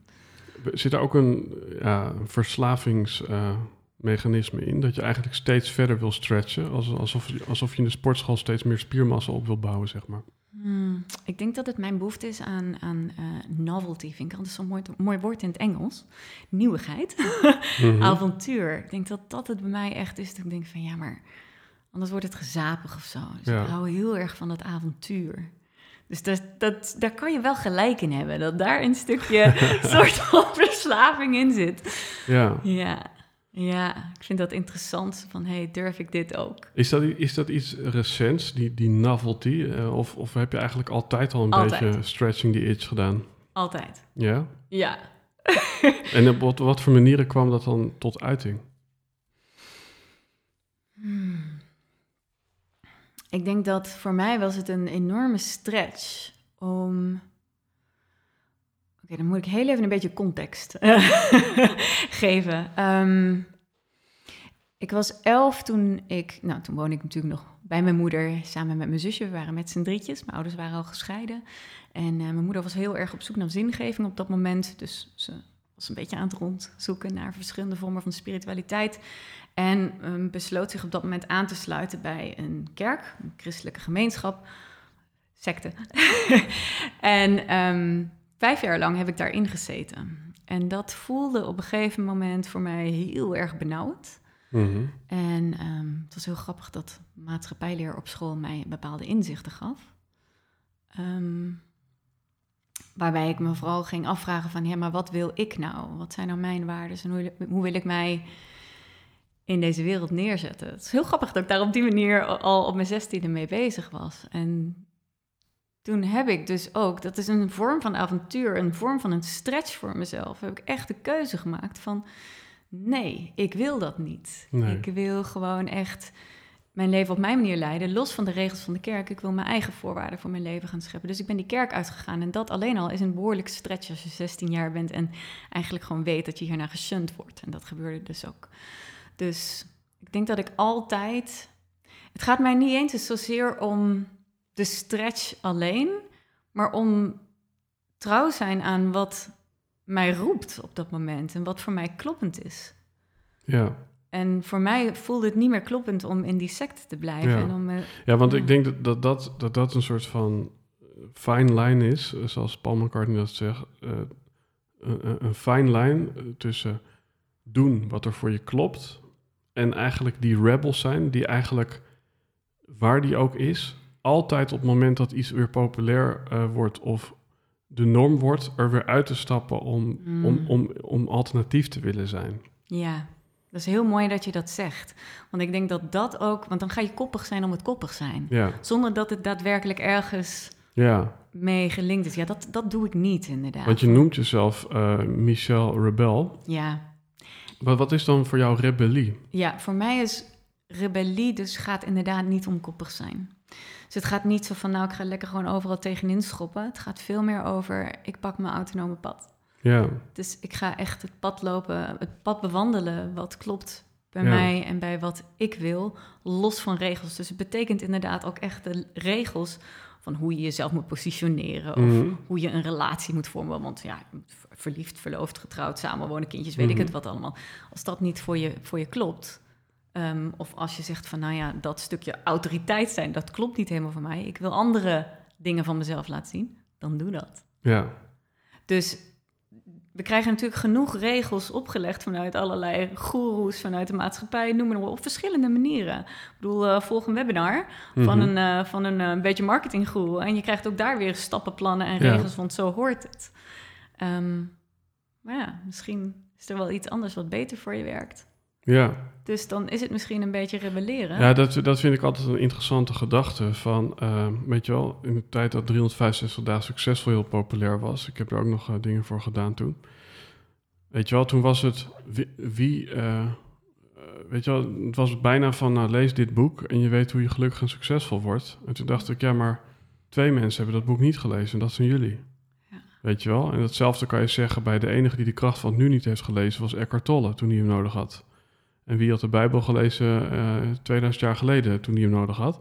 Zit er ook een ja, verslavingsmechanisme in? Dat je eigenlijk steeds verder wil stretchen? Als- Alsof, je- alsof je in de sportschool steeds meer spiermassa op wil bouwen, zeg maar. Hmm, ik denk dat het mijn behoefte is aan, aan eh, novelty. Vind ik altijd zo'n mooi, mooi woord in het Engels. Nieuwigheid. Mhm. Avontuur. Ik denk dat dat het bij mij echt is. Dat ik denk van ja, maar anders wordt het gezapig of zo. Dus Ja. ik hou heel erg van dat avontuur. Dus dat, dat, daar kan je wel gelijk in hebben. Dat daar een stukje soort van verslaving in zit. Ja. Ja, ja, ik vind dat interessant. Van, hey, durf ik dit ook? Is dat, is dat iets recents, die, die novelty? Eh, of, of heb je eigenlijk altijd al een Altijd. beetje stretching the itch gedaan? Altijd. Ja? Ja. En op wat, wat voor manieren kwam dat dan tot uiting? Hmm. Ik denk dat voor mij was het een enorme stretch om... Oké, dan moet ik heel even een beetje context geven. Ehm, ik was elf toen ik... Nou, toen woonde ik natuurlijk nog bij mijn moeder samen met mijn zusje. We waren met z'n drietjes. Mijn ouders waren al gescheiden. En eh, mijn moeder was heel erg op zoek naar zingeving op dat moment. Dus ze was een beetje aan het rondzoeken naar verschillende vormen van spiritualiteit. En ehm, besloot zich op dat moment aan te sluiten bij een kerk, een christelijke gemeenschap, secte. en ehm, vijf jaar lang heb ik daarin gezeten. En dat voelde op een gegeven moment voor mij heel erg benauwd. Mhm. En ehm, het was heel grappig dat maatschappijleer op school mij bepaalde inzichten gaf. Waarbij ik me vooral ging afvragen van, ja, maar wat wil ik nou? Wat zijn nou mijn waarden en hoe, hoe wil ik mij in deze wereld neerzetten? Het is heel grappig dat ik daar op die manier al op mijn zestiende mee bezig was. En toen heb ik dus ook, dat is een vorm van avontuur, een vorm van een stretch voor mezelf, heb ik echt de keuze gemaakt van, nee, ik wil dat niet. Nee. Ik wil gewoon echt mijn leven op mijn manier leiden, los van de regels van de kerk. Ik wil mijn eigen voorwaarden voor mijn leven gaan scheppen. Dus ik ben die kerk uitgegaan. En dat alleen al is een behoorlijk stretch als je 16 jaar bent en eigenlijk gewoon weet dat je hierna geshunt wordt. En dat gebeurde dus ook. Dus ik denk dat ik altijd. Het gaat mij niet eens zozeer om de stretch alleen, maar om trouw zijn aan wat mij roept op dat moment en wat voor mij kloppend is. Ja. En voor mij voelde het niet meer kloppend om in die secte te blijven. Ja. En om, eh, ja, want ik denk dat dat, dat, dat dat een soort van fine line is, eh, zoals Paul McCartney dat zegt. eh, een, een- fine line tussen doen wat er voor je klopt en eigenlijk die rebels zijn, die eigenlijk, waar die ook is, altijd op het moment dat iets weer populair eh, wordt of de norm wordt, er weer uit te stappen om, Mm. om, om, om alternatief te willen zijn. ja, dat is heel mooi dat je dat zegt. Want ik denk dat dat ook, want dan ga je koppig zijn om het koppig zijn. Ja, Zonder dat het daadwerkelijk ergens ja. mee gelinkt is. Ja, dat, dat doe ik niet inderdaad. want je noemt jezelf eh, Michel Rebel. Ja. Maar wat is dan voor jou rebellie? ja, voor mij is rebellie dus gaat inderdaad niet om koppig zijn. Dus het gaat niet zo van, nou, ik ga lekker gewoon overal tegenin schoppen. Het gaat veel meer over, ik pak mijn autonome pad. Ja, Dus ik ga echt het pad lopen, het pad bewandelen wat klopt bij Ja. mij en bij wat ik wil, los van regels. Dus het betekent inderdaad ook echt de regels van hoe je jezelf moet positioneren of Mhm. hoe je een relatie moet vormen. Want ja, verliefd, verloofd, getrouwd, samenwonen, kindjes, weet ik Mhm. het wat allemaal. Als dat niet voor je, voor je klopt, ehm, of als je zegt van nou ja, dat stukje autoriteit zijn, dat klopt niet helemaal voor mij. Ik wil andere dingen van mezelf laten zien, dan doe dat. ja, Dus we krijgen natuurlijk genoeg regels opgelegd vanuit allerlei goeroes, vanuit de maatschappij, noem maar op, op verschillende manieren. Ik bedoel, eh, volg een webinar van Mhm. een, eh, van een eh, beetje marketinggoeroe en je krijgt ook daar weer stappenplannen en Ja. regels, want zo hoort het. Ehm, maar ja, misschien is er wel iets anders wat beter voor je werkt. Ja, Dus dan is het misschien een beetje rebelleren. ja dat, dat vind ik altijd een interessante gedachte. Van, eh, weet je wel, in de tijd dat 365 dagen succesvol heel populair was. Ik heb er ook nog eh, dingen voor gedaan toen. Weet je wel, toen was het wie... wie eh, eh, weet je wel, het was bijna van, nou, lees dit boek en je weet hoe je gelukkig en succesvol wordt. En toen dacht ik, ja, maar twee mensen hebben dat boek niet gelezen en dat zijn jullie. Weet je wel? En datzelfde kan je zeggen bij de enige die de kracht van het nu niet heeft gelezen, was Eckhart Tolle toen hij hem nodig had. En wie had de Bijbel gelezen eh 2000 jaar geleden toen hij hem nodig had?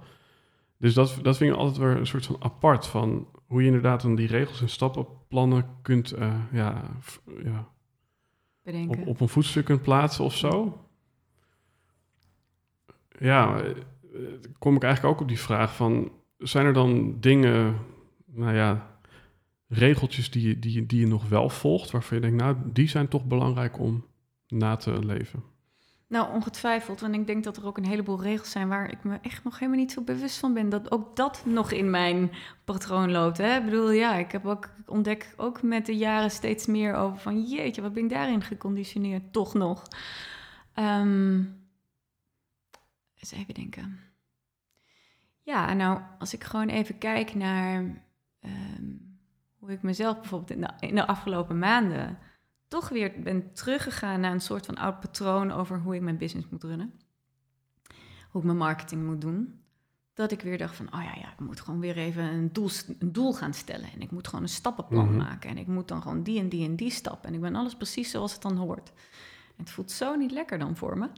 Dus dat, dat vind ik altijd weer een soort van apart van hoe je inderdaad dan die regels en stappenplannen kunt, eh, ja, ja, bedenken. op, op een voetstuk kunt plaatsen of zo. Ja, eh, kom ik eigenlijk ook op die vraag van... zijn er dan dingen, nou ja, regeltjes die, je- die, die je nog wel volgt... waarvan je denkt, nou, die zijn toch belangrijk om na te leven? Nou, ongetwijfeld. Want ik denk dat er ook een heleboel regels zijn waar ik me echt nog helemaal niet zo bewust van ben. Dat ook dat nog in mijn patroon loopt. Hè? Ik bedoel, ja, ik heb ook ontdek ook met de jaren steeds meer over van jeetje, wat ben ik daarin geconditioneerd? Toch nog. Ehm eens even denken. Ja, nou, als ik gewoon even kijk naar ehm, hoe ik mezelf bijvoorbeeld in de, in de afgelopen maanden toch weer ben teruggegaan naar een soort van oud patroon over hoe ik mijn business moet runnen. Hoe ik mijn marketing moet doen. Dat ik weer dacht van, oh ja, ja, ik moet gewoon weer even een doel, een doel gaan stellen. En ik moet gewoon een stappenplan Mhm. maken. En ik moet dan gewoon die en die en die stap. En ik ben alles precies zoals het dan hoort. En het voelt zo niet lekker dan voor me.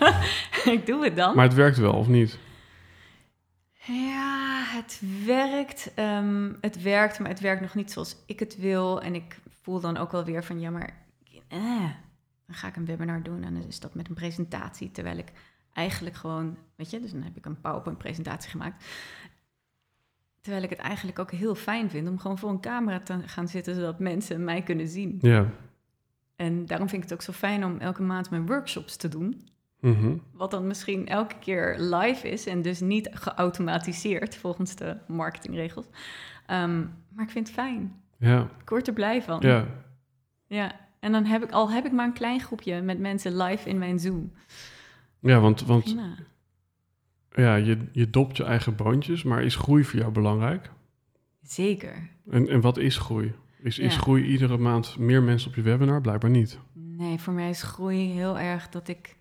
ik doe het dan. Maar het werkt wel, of niet? Ja, het werkt. ehm, het werkt, maar het werkt nog niet zoals ik het wil. En ik voel dan ook wel weer van, ja, maar eh, dan ga ik een webinar doen en dan is dat met een presentatie. Terwijl ik eigenlijk gewoon, weet je, dus dan heb ik een PowerPoint-presentatie gemaakt. Terwijl ik het eigenlijk ook heel fijn vind om gewoon voor een camera te gaan zitten, zodat mensen mij kunnen zien. Ja. En daarom vind ik het ook zo fijn om elke maand mijn workshops te doen. Mhm. Wat dan misschien elke keer live is en dus niet geautomatiseerd volgens de marketingregels. Ehm, maar ik vind het fijn. Ja. Ik word er blij van. Ja. Ja. En dan heb ik al heb ik maar een klein groepje met mensen live in mijn Zoom. Ja, want, want Prima. ja, je, je dopt je eigen boontjes, maar is groei voor jou belangrijk? Zeker. En, en wat is groei? Is, is groei iedere maand meer mensen op je webinar? Blijkbaar niet. Nee, voor mij is groei heel erg dat ik.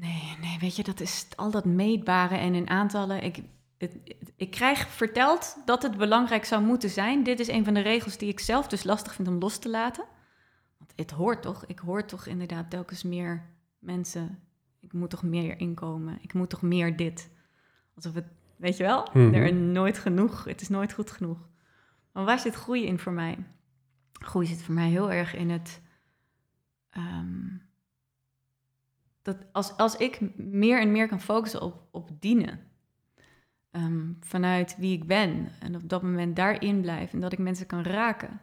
Nee, nee, weet je, dat is al dat meetbare en in aantallen. Ik, het, ik krijg verteld dat het belangrijk zou moeten zijn. Dit is een van de regels die ik zelf dus lastig vind om los te laten. Want het hoort toch? Ik hoor toch inderdaad telkens meer mensen. Ik moet toch meer inkomen. Ik moet toch meer dit. Alsof het, weet je wel, Mhm. er is nooit genoeg. Het is nooit goed genoeg. Maar waar zit groei in voor mij? Groei zit voor mij heel erg in het. ehm, dat als, als ik meer en meer kan focussen op, op dienen. ehm, vanuit wie ik ben. En op dat moment daarin blijf. En dat ik mensen kan raken.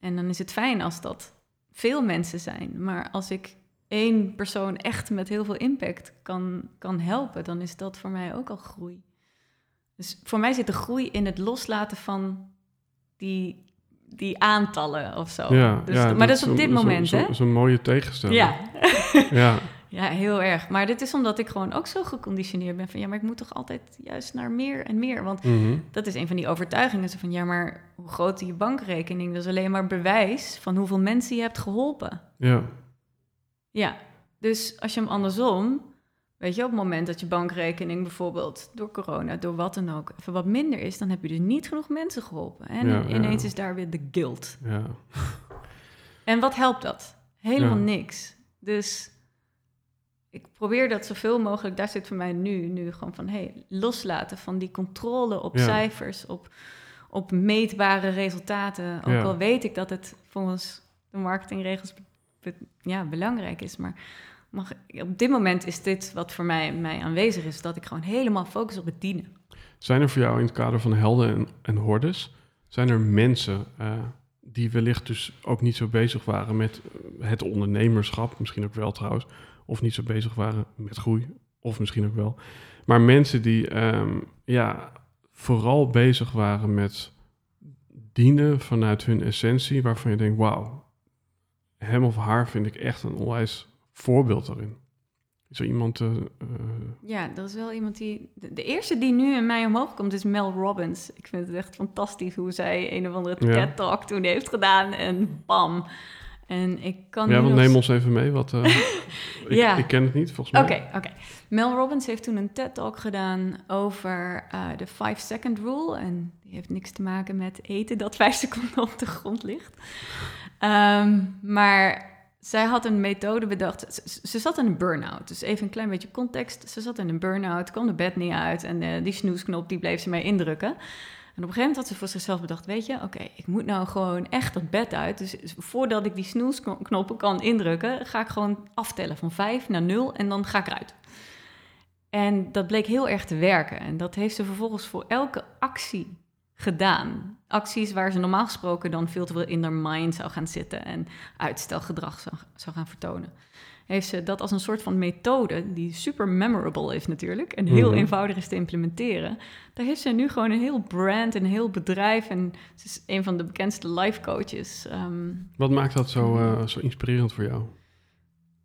En dan is het fijn als dat veel mensen zijn. Maar als ik één persoon echt met heel veel impact kan, kan helpen, dan is dat voor mij ook al groei. Dus voor mij zit de groei in het loslaten van die, die aantallen of zo. Ja, dus, ja, maar dat is op een- dit zo- moment, zo- hè? Zo'n mooie tegenstelling. Ja. ja. ja, heel erg. Maar dit is omdat ik gewoon ook zo geconditioneerd ben van... ja, maar ik moet toch altijd juist naar meer en meer. Want Mhm. dat is een van die overtuigingen. Zo van, ja, maar hoe groot je bankrekening... dat is alleen maar bewijs van hoeveel mensen je hebt geholpen. ja. Ja, dus als je hem andersom... weet je, op het moment dat je bankrekening bijvoorbeeld... door corona, door wat dan ook, even wat minder is... dan heb je dus niet genoeg mensen geholpen. En Ja, ja. ineens is daar weer de guilt. ja. En wat helpt dat? Helemaal niks. Dus ik probeer dat zoveel mogelijk, daar zit voor mij nu, nu gewoon van, hey, loslaten van die controle op Ja. cijfers, op, op meetbare resultaten. Ook Ja. al weet ik dat het volgens de marketingregels be- ja, belangrijk is, maar mag, op dit moment is dit wat voor mij, mij aanwezig is, dat ik gewoon helemaal focus op het dienen. Zijn er voor jou in het kader van helden en, en hordes, zijn er mensen eh, die wellicht dus ook niet zo bezig waren met het ondernemerschap, misschien ook wel trouwens, of niet zo bezig waren met groei, of misschien ook wel, maar mensen die ehm, ja, vooral bezig waren met dienen vanuit hun essentie, waarvan je denkt, wauw, hem of haar vind ik echt een onwijs voorbeeld daarin? Is er iemand... eh, Ja, er is wel iemand die... De, de eerste die nu in mij omhoog komt is Mel Robbins. Ik vind het echt fantastisch hoe zij een of andere Ja. TED-talk toen heeft gedaan. En bam. En ik kan ja, want neem ons even mee. Wat, eh, ik, Ja. ik ken het niet, volgens mij. Oké, oké. Mel Robbins heeft toen een TED-talk gedaan over eh, de 5-second rule. En die heeft niks te maken met eten dat 5 seconden op de grond ligt. Ehm, maar zij had een methode bedacht. Ze, ze zat in een burn-out. Dus even een klein beetje context. Ze zat in een burn-out, kwam de bed niet uit. En eh, die snoesknop die bleef ze mee indrukken. En op een gegeven moment had ze voor zichzelf bedacht: Weet je, oké, ik moet nou gewoon echt dat bed uit. Dus voordat ik die snoesknoppen kan indrukken, ga ik gewoon aftellen van 5 naar 0 en dan ga ik eruit. En dat bleek heel erg te werken. En dat heeft ze vervolgens voor elke actie gedaan. Acties waar ze normaal gesproken dan veel te veel in haar mind zou gaan zitten en uitstelgedrag zou, zou gaan vertonen. Heeft ze dat als een soort van methode, die super memorable is natuurlijk en heel Mhm. eenvoudig is te implementeren. Daar heeft ze nu gewoon een heel brand, een heel bedrijf en ze is een van de bekendste life coaches. Ehm, Wat maakt dat zo, eh, zo inspirerend voor jou?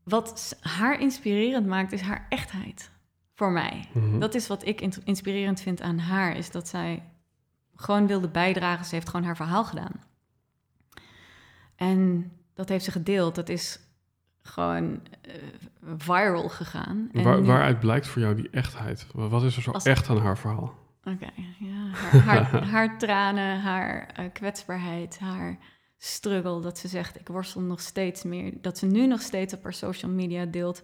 wat haar inspirerend maakt, is haar echtheid. Voor mij. Mhm. Dat is wat ik inspirerend vind aan haar, is dat zij gewoon wilde bijdragen. Ze heeft gewoon haar verhaal gedaan. En dat heeft ze gedeeld. Dat is gewoon eh, viral gegaan. En Waar, waaruit blijkt voor jou die echtheid? Wa- Wat is er zo Als- echt aan haar verhaal? Oké, ja. Haar, haar, haar tranen, haar eh, kwetsbaarheid, haar struggle. Dat ze zegt, ik worstel nog steeds meer. Dat ze nu nog steeds op haar social media deelt.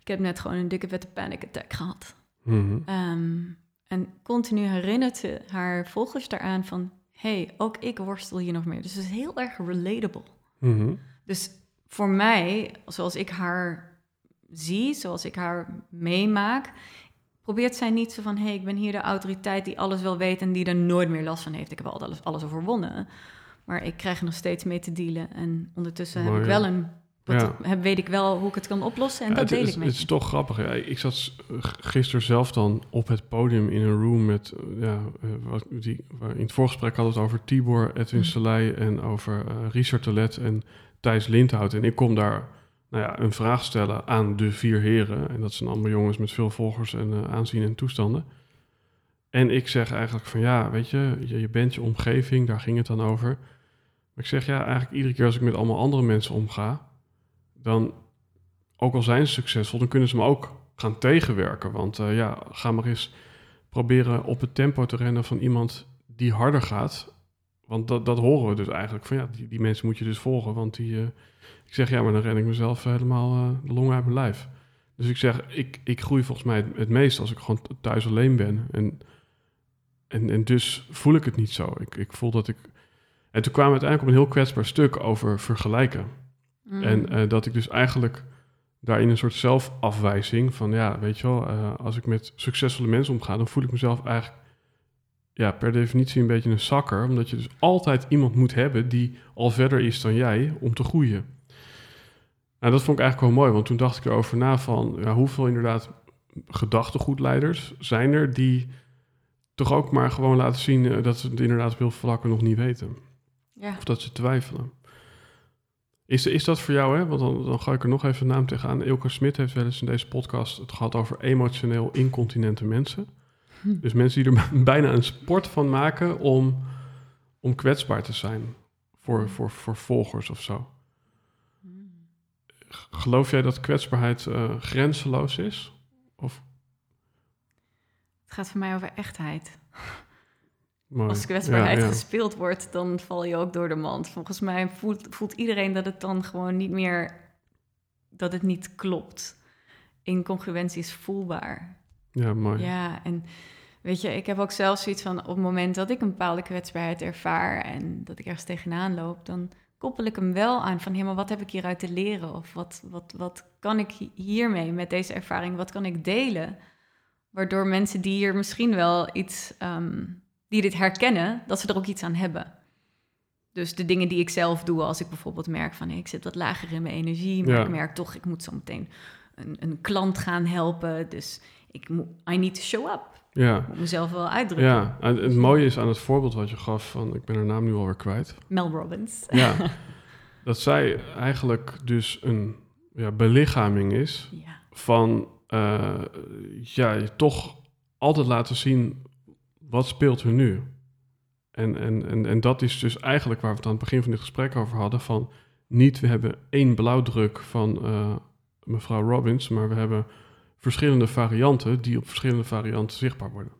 Ik heb net gewoon een dikke vette panic attack gehad. Mhm. Ehm, en continu herinnert ze haar volgers daaraan van... hey, ook ik worstel hier nog meer. Dus het is heel erg relatable. Mhm. Dus voor mij, zoals ik haar zie, zoals ik haar meemaak... probeert zij niet zo van... hey, ik ben hier de autoriteit die alles wel weet... en die er nooit meer last van heeft. Ik heb al alles, alles overwonnen. Maar ik krijg er nog steeds mee te dealen. En ondertussen heb ik wel een... Wat, Ja. heb, weet ik wel hoe ik het kan oplossen en Ja, dat deel is, ik met het is toch grappig. Ja. Ik zat gisteren zelf dan op het podium in een room met... eh, Ja, eh, wat, die, waar- in het voorgesprek hadden we het over Tibor, Edwin Mhm. Selei... en over eh, Richard Telet en Thijs Lindhout. En ik kom daar nou ja, een vraag stellen aan de vier heren. En dat zijn allemaal jongens met veel volgers en eh, aanzien en toestanden. En ik zeg eigenlijk van ja, weet je, je, je bent je omgeving, daar ging het dan over. Maar ik zeg ja, eigenlijk iedere keer als ik met allemaal andere mensen omga, dan, ook al zijn ze succesvol, dan kunnen ze me ook gaan tegenwerken. Want eh, ja, ga maar eens proberen op het tempo te rennen van iemand die harder gaat. Want dat, dat horen we dus eigenlijk. Van ja, die, die mensen moet je dus volgen. Want die, eh, ik zeg ja, maar dan ren ik mezelf helemaal eh, de longen uit mijn lijf. Dus ik zeg, ik, ik groei volgens mij het, het meest als ik gewoon thuis alleen ben. En, en, en dus voel ik het niet zo. Ik, ik voel dat ik. En toen kwamen we uiteindelijk op een heel kwetsbaar stuk over vergelijken. Mm. En eh, dat ik dus eigenlijk daarin een soort zelfafwijzing van ja, weet je wel, eh, als ik met succesvolle mensen omga, dan voel ik mezelf eigenlijk ja, per definitie een beetje een zakker, omdat je dus altijd iemand moet hebben die al verder is dan jij om te groeien. Nou, dat vond ik eigenlijk wel mooi, want toen dacht ik erover na van ja, hoeveel inderdaad gedachtegoedleiders zijn er die toch ook maar gewoon laten zien eh, dat ze het inderdaad op heel veel vlakken nog niet weten. ja. Of dat ze twijfelen. Is, is dat voor jou, hè? Want dan, dan ga ik er nog even een naam tegenaan. Ilke Smit heeft wel eens in deze podcast het gehad over emotioneel incontinente mensen. Hm. Dus mensen die er bijna een sport van maken om, om kwetsbaar te zijn voor, voor, voor volgers of zo. Geloof jij dat kwetsbaarheid eh, grenzeloos is? Of, Het gaat voor mij over echtheid. mooi. Als kwetsbaarheid Ja, ja. gespeeld wordt, dan val je ook door de mand. Volgens mij voelt, voelt iedereen dat het dan gewoon niet meer... dat het niet klopt. Incongruentie is voelbaar. Ja, mooi. Ja, en weet je, ik heb ook zelf zoiets van... op het moment dat ik een bepaalde kwetsbaarheid ervaar... en dat ik ergens tegenaan loop... dan koppel ik hem wel aan van... hé, maar wat heb ik hieruit te leren? Of wat, wat, wat kan ik hi- hiermee met deze ervaring? Wat kan ik delen? Waardoor mensen die hier misschien wel iets... ehm, die dit herkennen, dat ze er ook iets aan hebben. Dus de dingen die ik zelf doe, als ik bijvoorbeeld merk van... ik zit wat lager in mijn energie... maar Ja. ik merk toch, ik moet zo meteen een, een klant gaan helpen... dus ik I need to show up. Ja, Ik moet mezelf wel uitdrukken. ja. En het mooie is aan het voorbeeld wat je gaf van... ik ben haar naam nu alweer kwijt. Mel Robbins. Ja, dat zij eigenlijk dus een, ja, belichaming is Ja. van eh, ja, je toch altijd laten zien wat speelt er nu. En, en, en, en dat is dus eigenlijk waar we het aan het begin van dit gesprek over hadden: van niet we hebben één blauwdruk van eh, mevrouw Robbins, maar we hebben verschillende varianten die op verschillende varianten zichtbaar worden.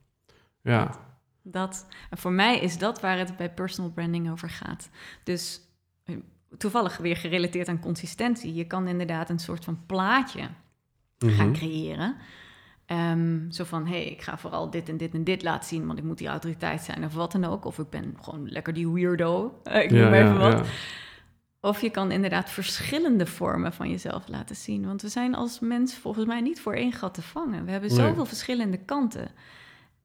Ja, Dat, en voor mij is dat waar het bij personal branding over gaat. Dus eh, toevallig weer gerelateerd aan consistentie. Je kan inderdaad een soort van plaatje gaan Mhm. creëren. Ehm, zo van, hé, hey, ik ga vooral dit en dit en dit laten zien, want ik moet die autoriteit zijn of wat dan ook. Of ik ben gewoon lekker die weirdo, ik noem even ja, wat. ja. Of je kan inderdaad verschillende vormen van jezelf laten zien. Want we zijn als mens volgens mij niet voor één gat te vangen. We hebben Nee. zoveel verschillende kanten.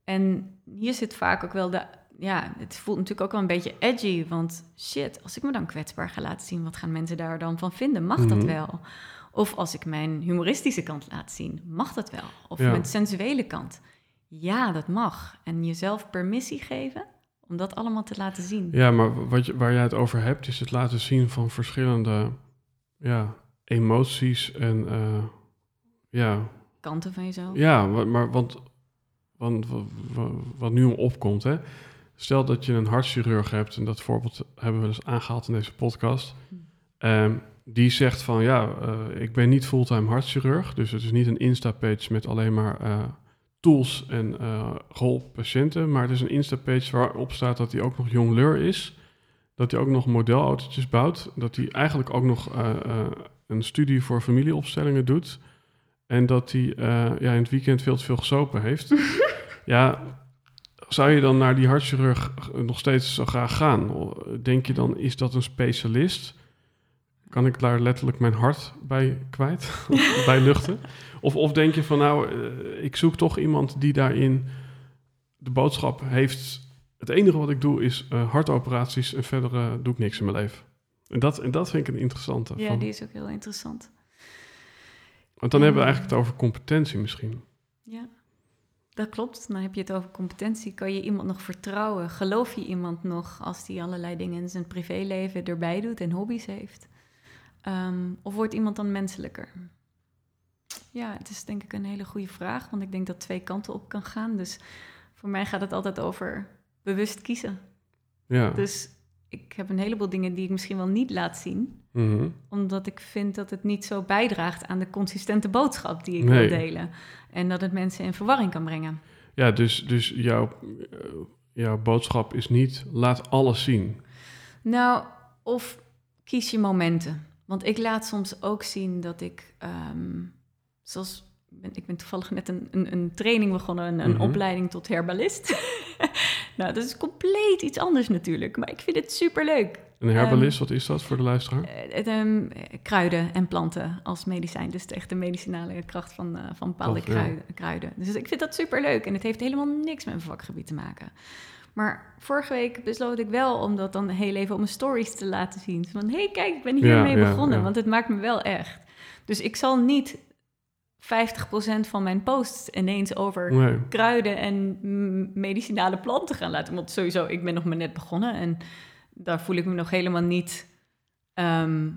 En hier zit vaak ook wel de... Ja, het voelt natuurlijk ook wel een beetje edgy. Want shit, als ik me dan kwetsbaar ga laten zien... wat gaan mensen daar dan van vinden? Mag dat Mhm. wel? Of als ik mijn humoristische kant laat zien, mag dat wel? Of Ja. mijn sensuele kant? Ja, dat mag. En jezelf permissie geven om dat allemaal te laten zien. Ja, maar wat je, waar jij het over hebt, is het laten zien van verschillende ja, emoties en eh, ja, Kanten van jezelf. ja, maar want, want wa- wa- wat nu opkomt, hè? Stel dat je een hartchirurg hebt, en dat voorbeeld hebben we dus aangehaald in deze podcast. Ehm, die zegt van ja, eh, ik ben niet fulltime hartchirurg, dus het is niet een Insta-page met alleen maar eh, tools en eh geholpen patiënten, maar het is een Insta-page waarop staat dat hij ook nog jongleur is, dat hij ook nog modelautootjes bouwt, dat hij eigenlijk ook nog eh, eh, een studie voor familieopstellingen doet en dat hij ja, in het weekend veel te veel gesopen heeft. ja, zou je dan naar die hartchirurg nog steeds zo graag gaan? Denk je dan, is dat een specialist? Kan ik daar letterlijk mijn hart bij kwijt? bij luchten? Of, of denk je van, nou, eh, ik zoek toch iemand die daarin de boodschap heeft... Het enige wat ik doe is eh, hartoperaties en verder eh, doe ik niks in mijn leven. En dat, en dat vind ik een interessante. Ja, van- die is ook heel interessant. Want dan hebben we eigenlijk het over competentie misschien. Ja, dat klopt. Dan heb je het over competentie. Kan je iemand nog vertrouwen? Geloof je iemand nog als die allerlei dingen in zijn privéleven erbij doet en hobby's heeft? Ehm, of wordt iemand dan menselijker? Ja, het is denk ik een hele goede vraag, want ik denk dat twee kanten op kan gaan. Dus voor mij gaat het altijd over bewust kiezen. Ja. Dus ik heb een heleboel dingen die ik misschien wel niet laat zien, Mhm. omdat ik vind dat het niet zo bijdraagt aan de consistente boodschap die ik Nee. wil delen. En dat het mensen in verwarring kan brengen. Ja, dus, dus jouw, eh, jouw boodschap is niet laat alles zien. Nou, of kies je momenten. Want ik laat soms ook zien dat ik, ehm, zoals ben, ik ben toevallig net een, een, een training begonnen, een, een Mhm. opleiding tot herbalist. nou, dat is compleet iets anders natuurlijk, maar ik vind het superleuk. Een herbalist, wat is dat voor de luisteraar? Eh, het, ehm, kruiden en planten als medicijn. Dus echt de medicinale kracht van, eh, van bepaalde Tof, ja. kruiden, kruiden. Dus ik vind dat superleuk. En het heeft helemaal niks met mijn vakgebied te maken. Maar vorige week besloot ik wel om dat dan heel even op mijn stories te laten zien. Van, hé, hey, kijk, ik ben hiermee Ja, begonnen. ja. Want het maakt me wel echt. Dus ik zal niet 50% van mijn posts ineens over Nee. kruiden en medicinale planten gaan laten. Want sowieso, ik ben nog maar net begonnen en daar voel ik me nog helemaal niet ehm,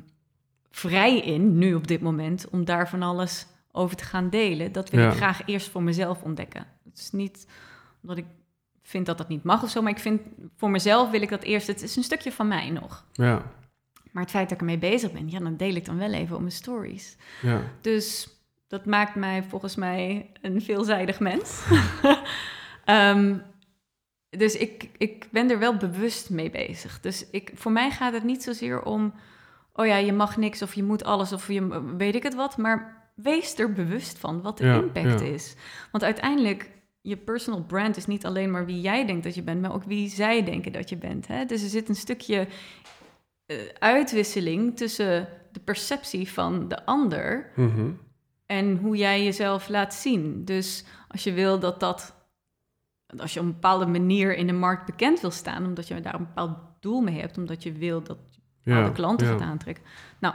vrij in, nu op dit moment, om daar van alles over te gaan delen. Dat wil Ja. ik graag eerst voor mezelf ontdekken. Het is niet omdat ik vind dat dat niet mag of zo, maar ik vind voor mezelf wil ik dat eerst. Het is een stukje van mij nog. Ja, Maar het feit dat ik ermee bezig ben, ja, dan deel ik dan wel even op mijn stories. ja. Dus dat maakt mij volgens mij een veelzijdig mens. Ehm, dus ik, ik ben er wel bewust mee bezig. Dus ik, voor mij gaat het niet zozeer om... oh ja, je mag niks of je moet alles of je weet ik het wat... maar wees er bewust van wat de Ja, impact ja. is. Want uiteindelijk, je personal brand is niet alleen maar wie jij denkt dat je bent... maar ook wie zij denken dat je bent. Hè? Dus er zit een stukje eh, uitwisseling tussen de perceptie van de ander Mhm. en hoe jij jezelf laat zien. Dus als je wil dat dat, als je op een bepaalde manier in de markt bekend wil staan, omdat je daar een bepaald doel mee hebt, omdat je wil dat je bepaalde klanten ja. gaat aantrekken, nou,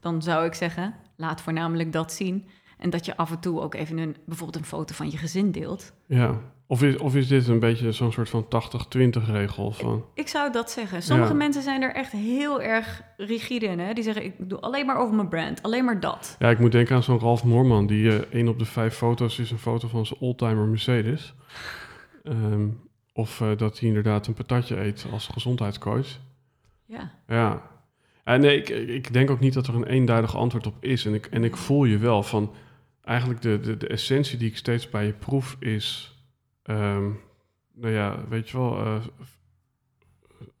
dan zou ik zeggen, laat voornamelijk dat zien. En dat je af en toe ook even een, bijvoorbeeld een foto van je gezin deelt. Ja, of is, of is dit een beetje zo'n soort van 80-20 regel? Van... Ik zou dat zeggen. Sommige mensen zijn er echt heel erg rigide in. Hè? Die zeggen, ik doe alleen maar over mijn brand, alleen maar dat. Ja, ik moet denken aan zo'n Ralf Moorman, die uh, één op de vijf foto's is een foto van zijn oldtimer Mercedes. Ehm, of uh, dat hij inderdaad een patatje eet als gezondheidscoach. Ja. Ja. En nee, ik, ik denk ook niet dat er een eenduidig antwoord op is. En ik, en ik voel je wel van, eigenlijk de, de, de essentie die ik steeds bij je proef is Um, nou ja, weet je wel, uh,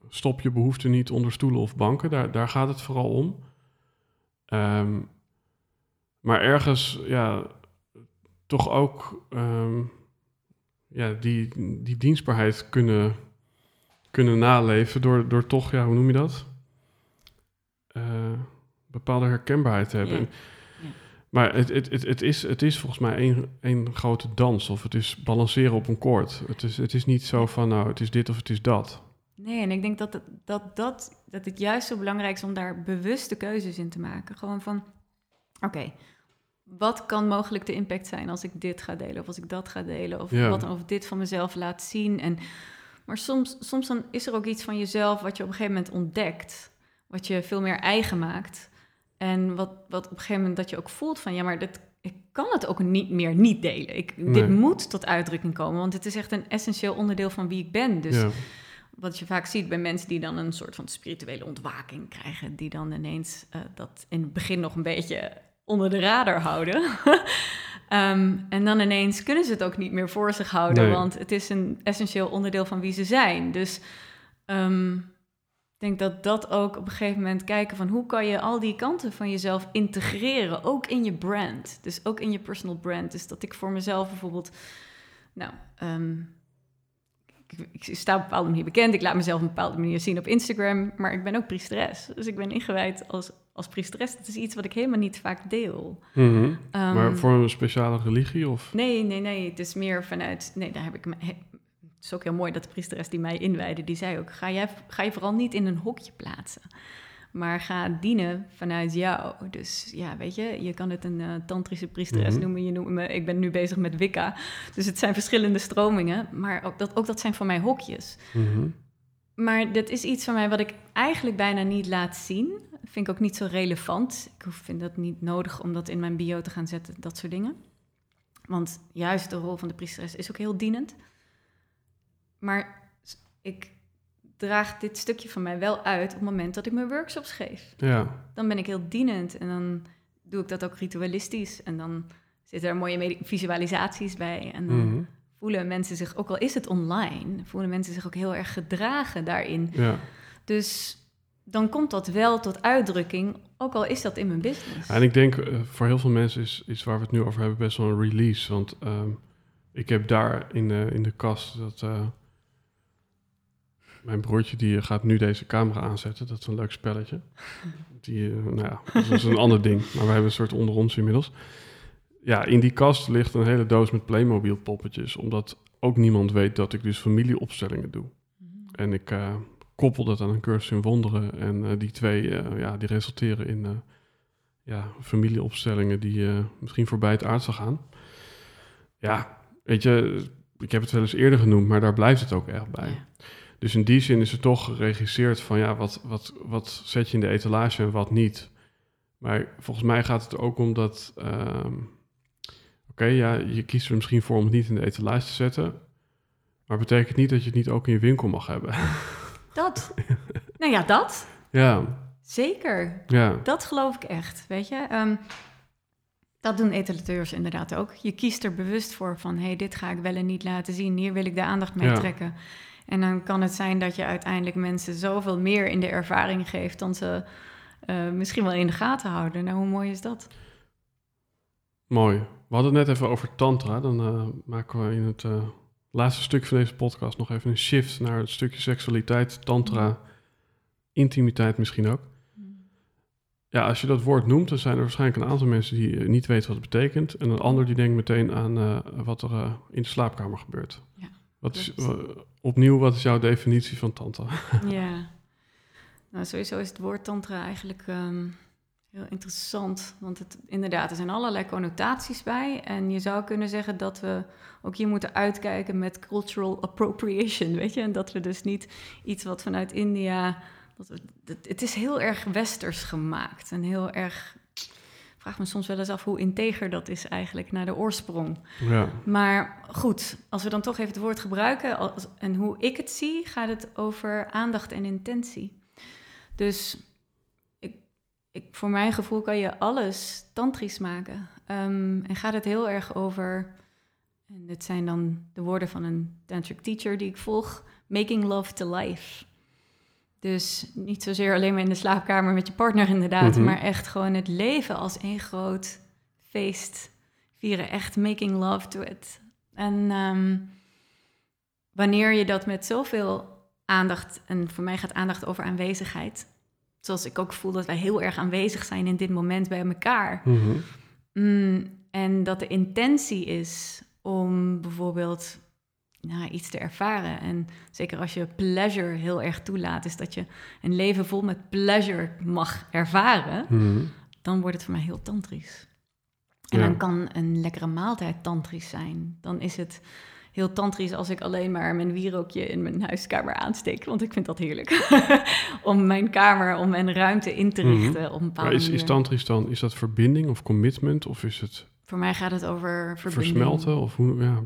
stop je behoefte niet onder stoelen of banken. Daar, daar gaat het vooral om. Um, maar ergens, ja, toch ook um, ja, die, die dienstbaarheid kunnen, kunnen naleven door, door toch, ja, hoe noem je dat? Uh, bepaalde herkenbaarheid te hebben. Ja. Maar het, het, het, het, is, het is volgens mij één, één grote dans. Of het is balanceren op een koord. Het is, het is niet zo van, nou, het is dit of het is dat. Nee, en ik denk dat het, dat, dat, dat het juist zo belangrijk is om daar bewuste keuzes in te maken. Gewoon van, oké, wat kan mogelijk de impact zijn als ik dit ga delen of als ik dat ga delen? Of Ja. wat of dit van mezelf laat zien. En, maar soms, soms dan is er ook iets van jezelf wat je op een gegeven moment ontdekt. Wat je veel meer eigen maakt. En wat, wat op een gegeven moment dat je ook voelt van... ja, maar dit, ik kan het ook niet meer niet delen. Ik, Nee. Dit moet tot uitdrukking komen, want het is echt een essentieel onderdeel van wie ik ben. Dus ja. wat je vaak ziet bij mensen die dan een soort van spirituele ontwaking krijgen... die dan ineens eh, dat in het begin nog een beetje onder de radar houden... Ehm, en dan ineens kunnen ze het ook niet meer voor zich houden, Nee. want het is een essentieel onderdeel van wie ze zijn. Dus ehm, denk dat dat ook op een gegeven moment kijken van hoe kan je al die kanten van jezelf integreren, ook in je brand. Dus ook in je personal brand. Dus dat ik voor mezelf bijvoorbeeld, nou, ehm, ik, ik sta op een bepaalde manier bekend, ik laat mezelf op een bepaalde manier zien op Instagram, maar ik ben ook priesteres. Dus ik ben ingewijd als, als priesteres. Dat is iets wat ik helemaal niet vaak deel. Mhm. Ehm, maar voor een speciale religie of... Nee, nee, nee. Het is meer vanuit. Nee, daar heb ik. me- Het is ook heel mooi dat de priesteres die mij inwijde, die zei ook: ga, jij, ga je vooral niet in een hokje plaatsen. Maar ga dienen vanuit jou. Dus ja, weet je, je kan het een eh, tantrische priesteres Mhm. noemen. Je noemt me, ik ben nu bezig met Wicca. Dus het zijn verschillende stromingen. Maar ook dat, ook dat zijn voor mij hokjes. Mhm. Maar dat is iets van mij wat ik eigenlijk bijna niet laat zien. Vind ik ook niet zo relevant. Ik vind dat niet nodig om dat in mijn bio te gaan zetten, dat soort dingen. Want juist de rol van de priesteres is ook heel dienend. Maar ik draag dit stukje van mij wel uit op het moment dat ik mijn workshops geef. Ja, Dan ben ik heel dienend en dan doe ik dat ook ritualistisch. En dan zitten er mooie visualisaties bij. En dan Mhm. voelen mensen zich, ook al is het online, voelen mensen zich ook heel erg gedragen daarin. ja. Dus dan komt dat wel tot uitdrukking, ook al is dat in mijn business. En ik denk eh, voor heel veel mensen is, is waar we het nu over hebben best wel een release. Want ehm, ik heb daar in de, in de kast dat... eh, mijn broertje die gaat nu deze camera aanzetten. Dat is een leuk spelletje. Die, eh, nou ja, dat is een ander ding. Maar we hebben een soort onder ons inmiddels. Ja, in die kast ligt een hele doos met Playmobil poppetjes. Omdat ook niemand weet dat ik dus familieopstellingen doe. En ik eh, koppel dat aan een cursus in wonderen. En eh, die twee, eh, ja, die resulteren in eh, ja, familieopstellingen die eh, misschien voorbij het aardse gaan. Ja, weet je, ik heb het wel eens eerder genoemd, maar daar blijft het ook echt bij. Ja. Dus in die zin is het toch geregisseerd van ja, wat, wat, wat zet je in de etalage en wat niet. Maar volgens mij gaat het er ook om dat. ehm, Oké, ja, je kiest er misschien voor om het niet in de etalage te zetten. Maar betekent niet dat je het niet ook in je winkel mag hebben. Dat. nou ja, dat. ja, Zeker. ja, Dat geloof ik echt, weet je. Ehm, dat doen etalateurs inderdaad ook. Je kiest er bewust voor van, hé, hey, dit ga ik wel en niet laten zien. Hier wil ik de aandacht mee Ja. trekken. En dan kan het zijn dat je uiteindelijk mensen zoveel meer in de ervaring geeft... dan ze eh, misschien wel in de gaten houden. Nou, hoe mooi is dat? mooi. We hadden het net even over tantra. Dan eh, maken we in het eh, laatste stuk van deze podcast nog even een shift naar het stukje seksualiteit, tantra, intimiteit misschien ook. Ja, als je dat woord noemt, dan zijn er waarschijnlijk een aantal mensen die niet weten wat het betekent. En een ander die denkt meteen aan wat er in de slaapkamer gebeurt. Ja, wat is, opnieuw, wat is jouw definitie van tantra? Ja. Nou, sowieso is het woord tantra eigenlijk ehm, Heel interessant, want het, inderdaad, er zijn allerlei connotaties bij. En je zou kunnen zeggen dat we ook hier moeten uitkijken met cultural appropriation, weet je? En dat we dus niet iets wat vanuit India... Dat we, het is heel erg westers gemaakt en heel erg... Vraag me soms wel eens af hoe integer dat is eigenlijk naar de oorsprong. Ja. Maar goed, als we dan toch even het woord gebruiken... als- en hoe ik het zie, gaat het over aandacht en intentie. Dus ik, ik, voor mijn gevoel kan je alles tantrisch maken. Ehm, en gaat het heel erg over, en dit zijn dan de woorden van een tantric teacher die ik volg, making love to life. Dus niet zozeer alleen maar in de slaapkamer met je partner inderdaad, Mhm. maar echt gewoon het leven als één groot feest vieren. Echt making love to it. En ehm, wanneer je dat met zoveel aandacht, en voor mij gaat aandacht over aanwezigheid, zoals ik ook voel dat wij heel erg aanwezig zijn in dit moment bij elkaar. Mhm. Mm, en dat de intentie is om bijvoorbeeld nou, iets te ervaren. En zeker als je pleasure heel erg toelaat, is dat je een leven vol met pleasure mag ervaren, Mhm. dan wordt het voor mij heel tantrisch. En Ja. dan kan een lekkere maaltijd tantrisch zijn. Dan is het heel tantrisch als ik alleen maar mijn wierookje in mijn huiskamer aansteek. Want ik vind dat heerlijk. om mijn kamer, om mijn ruimte in te Mhm. richten op een bepaalde Maar is, is tantrisch dan, is dat verbinding of commitment? Of is het Voor mij gaat het over verbinding. versmelten? Of hoe, ja.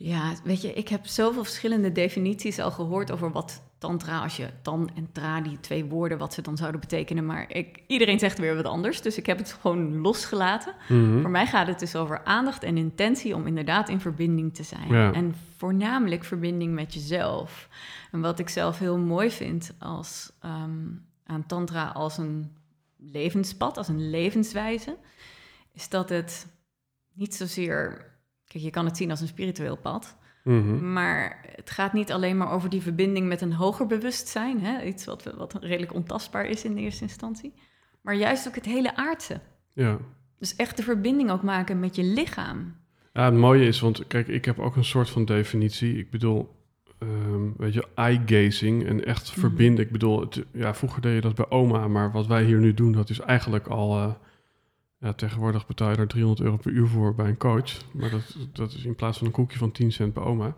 Ja, weet je, ik heb zoveel verschillende definities al gehoord over wat tantra, als je tan en tra, die twee woorden, wat ze dan zouden betekenen. Maar ik, iedereen zegt weer wat anders, dus ik heb het gewoon losgelaten. Mhm. Voor mij gaat het dus over aandacht en intentie om inderdaad in verbinding te zijn. Ja. En voornamelijk verbinding met jezelf. En wat ik zelf heel mooi vind als, ehm, aan tantra als een levenspad, als een levenswijze, is dat het niet zozeer... Kijk, je kan het zien als een spiritueel pad, Mhm. maar het gaat niet alleen maar over die verbinding met een hoger bewustzijn, hè? iets wat, wat redelijk ontastbaar is in de eerste instantie, maar juist ook het hele aardse. Ja. Dus echt de verbinding ook maken met je lichaam. Ja, het mooie is, want kijk, ik heb ook een soort van definitie. Ik bedoel, ehm, weet je, eye-gazing en echt Mhm. verbinden. Ik bedoel, het, ja, vroeger deed je dat bij oma, maar wat wij hier nu doen, dat is eigenlijk al... eh, ja, tegenwoordig betaal je daar 300 euro per uur voor bij een coach. Maar dat, dat is in plaats van een koekje van 10 cent bij oma.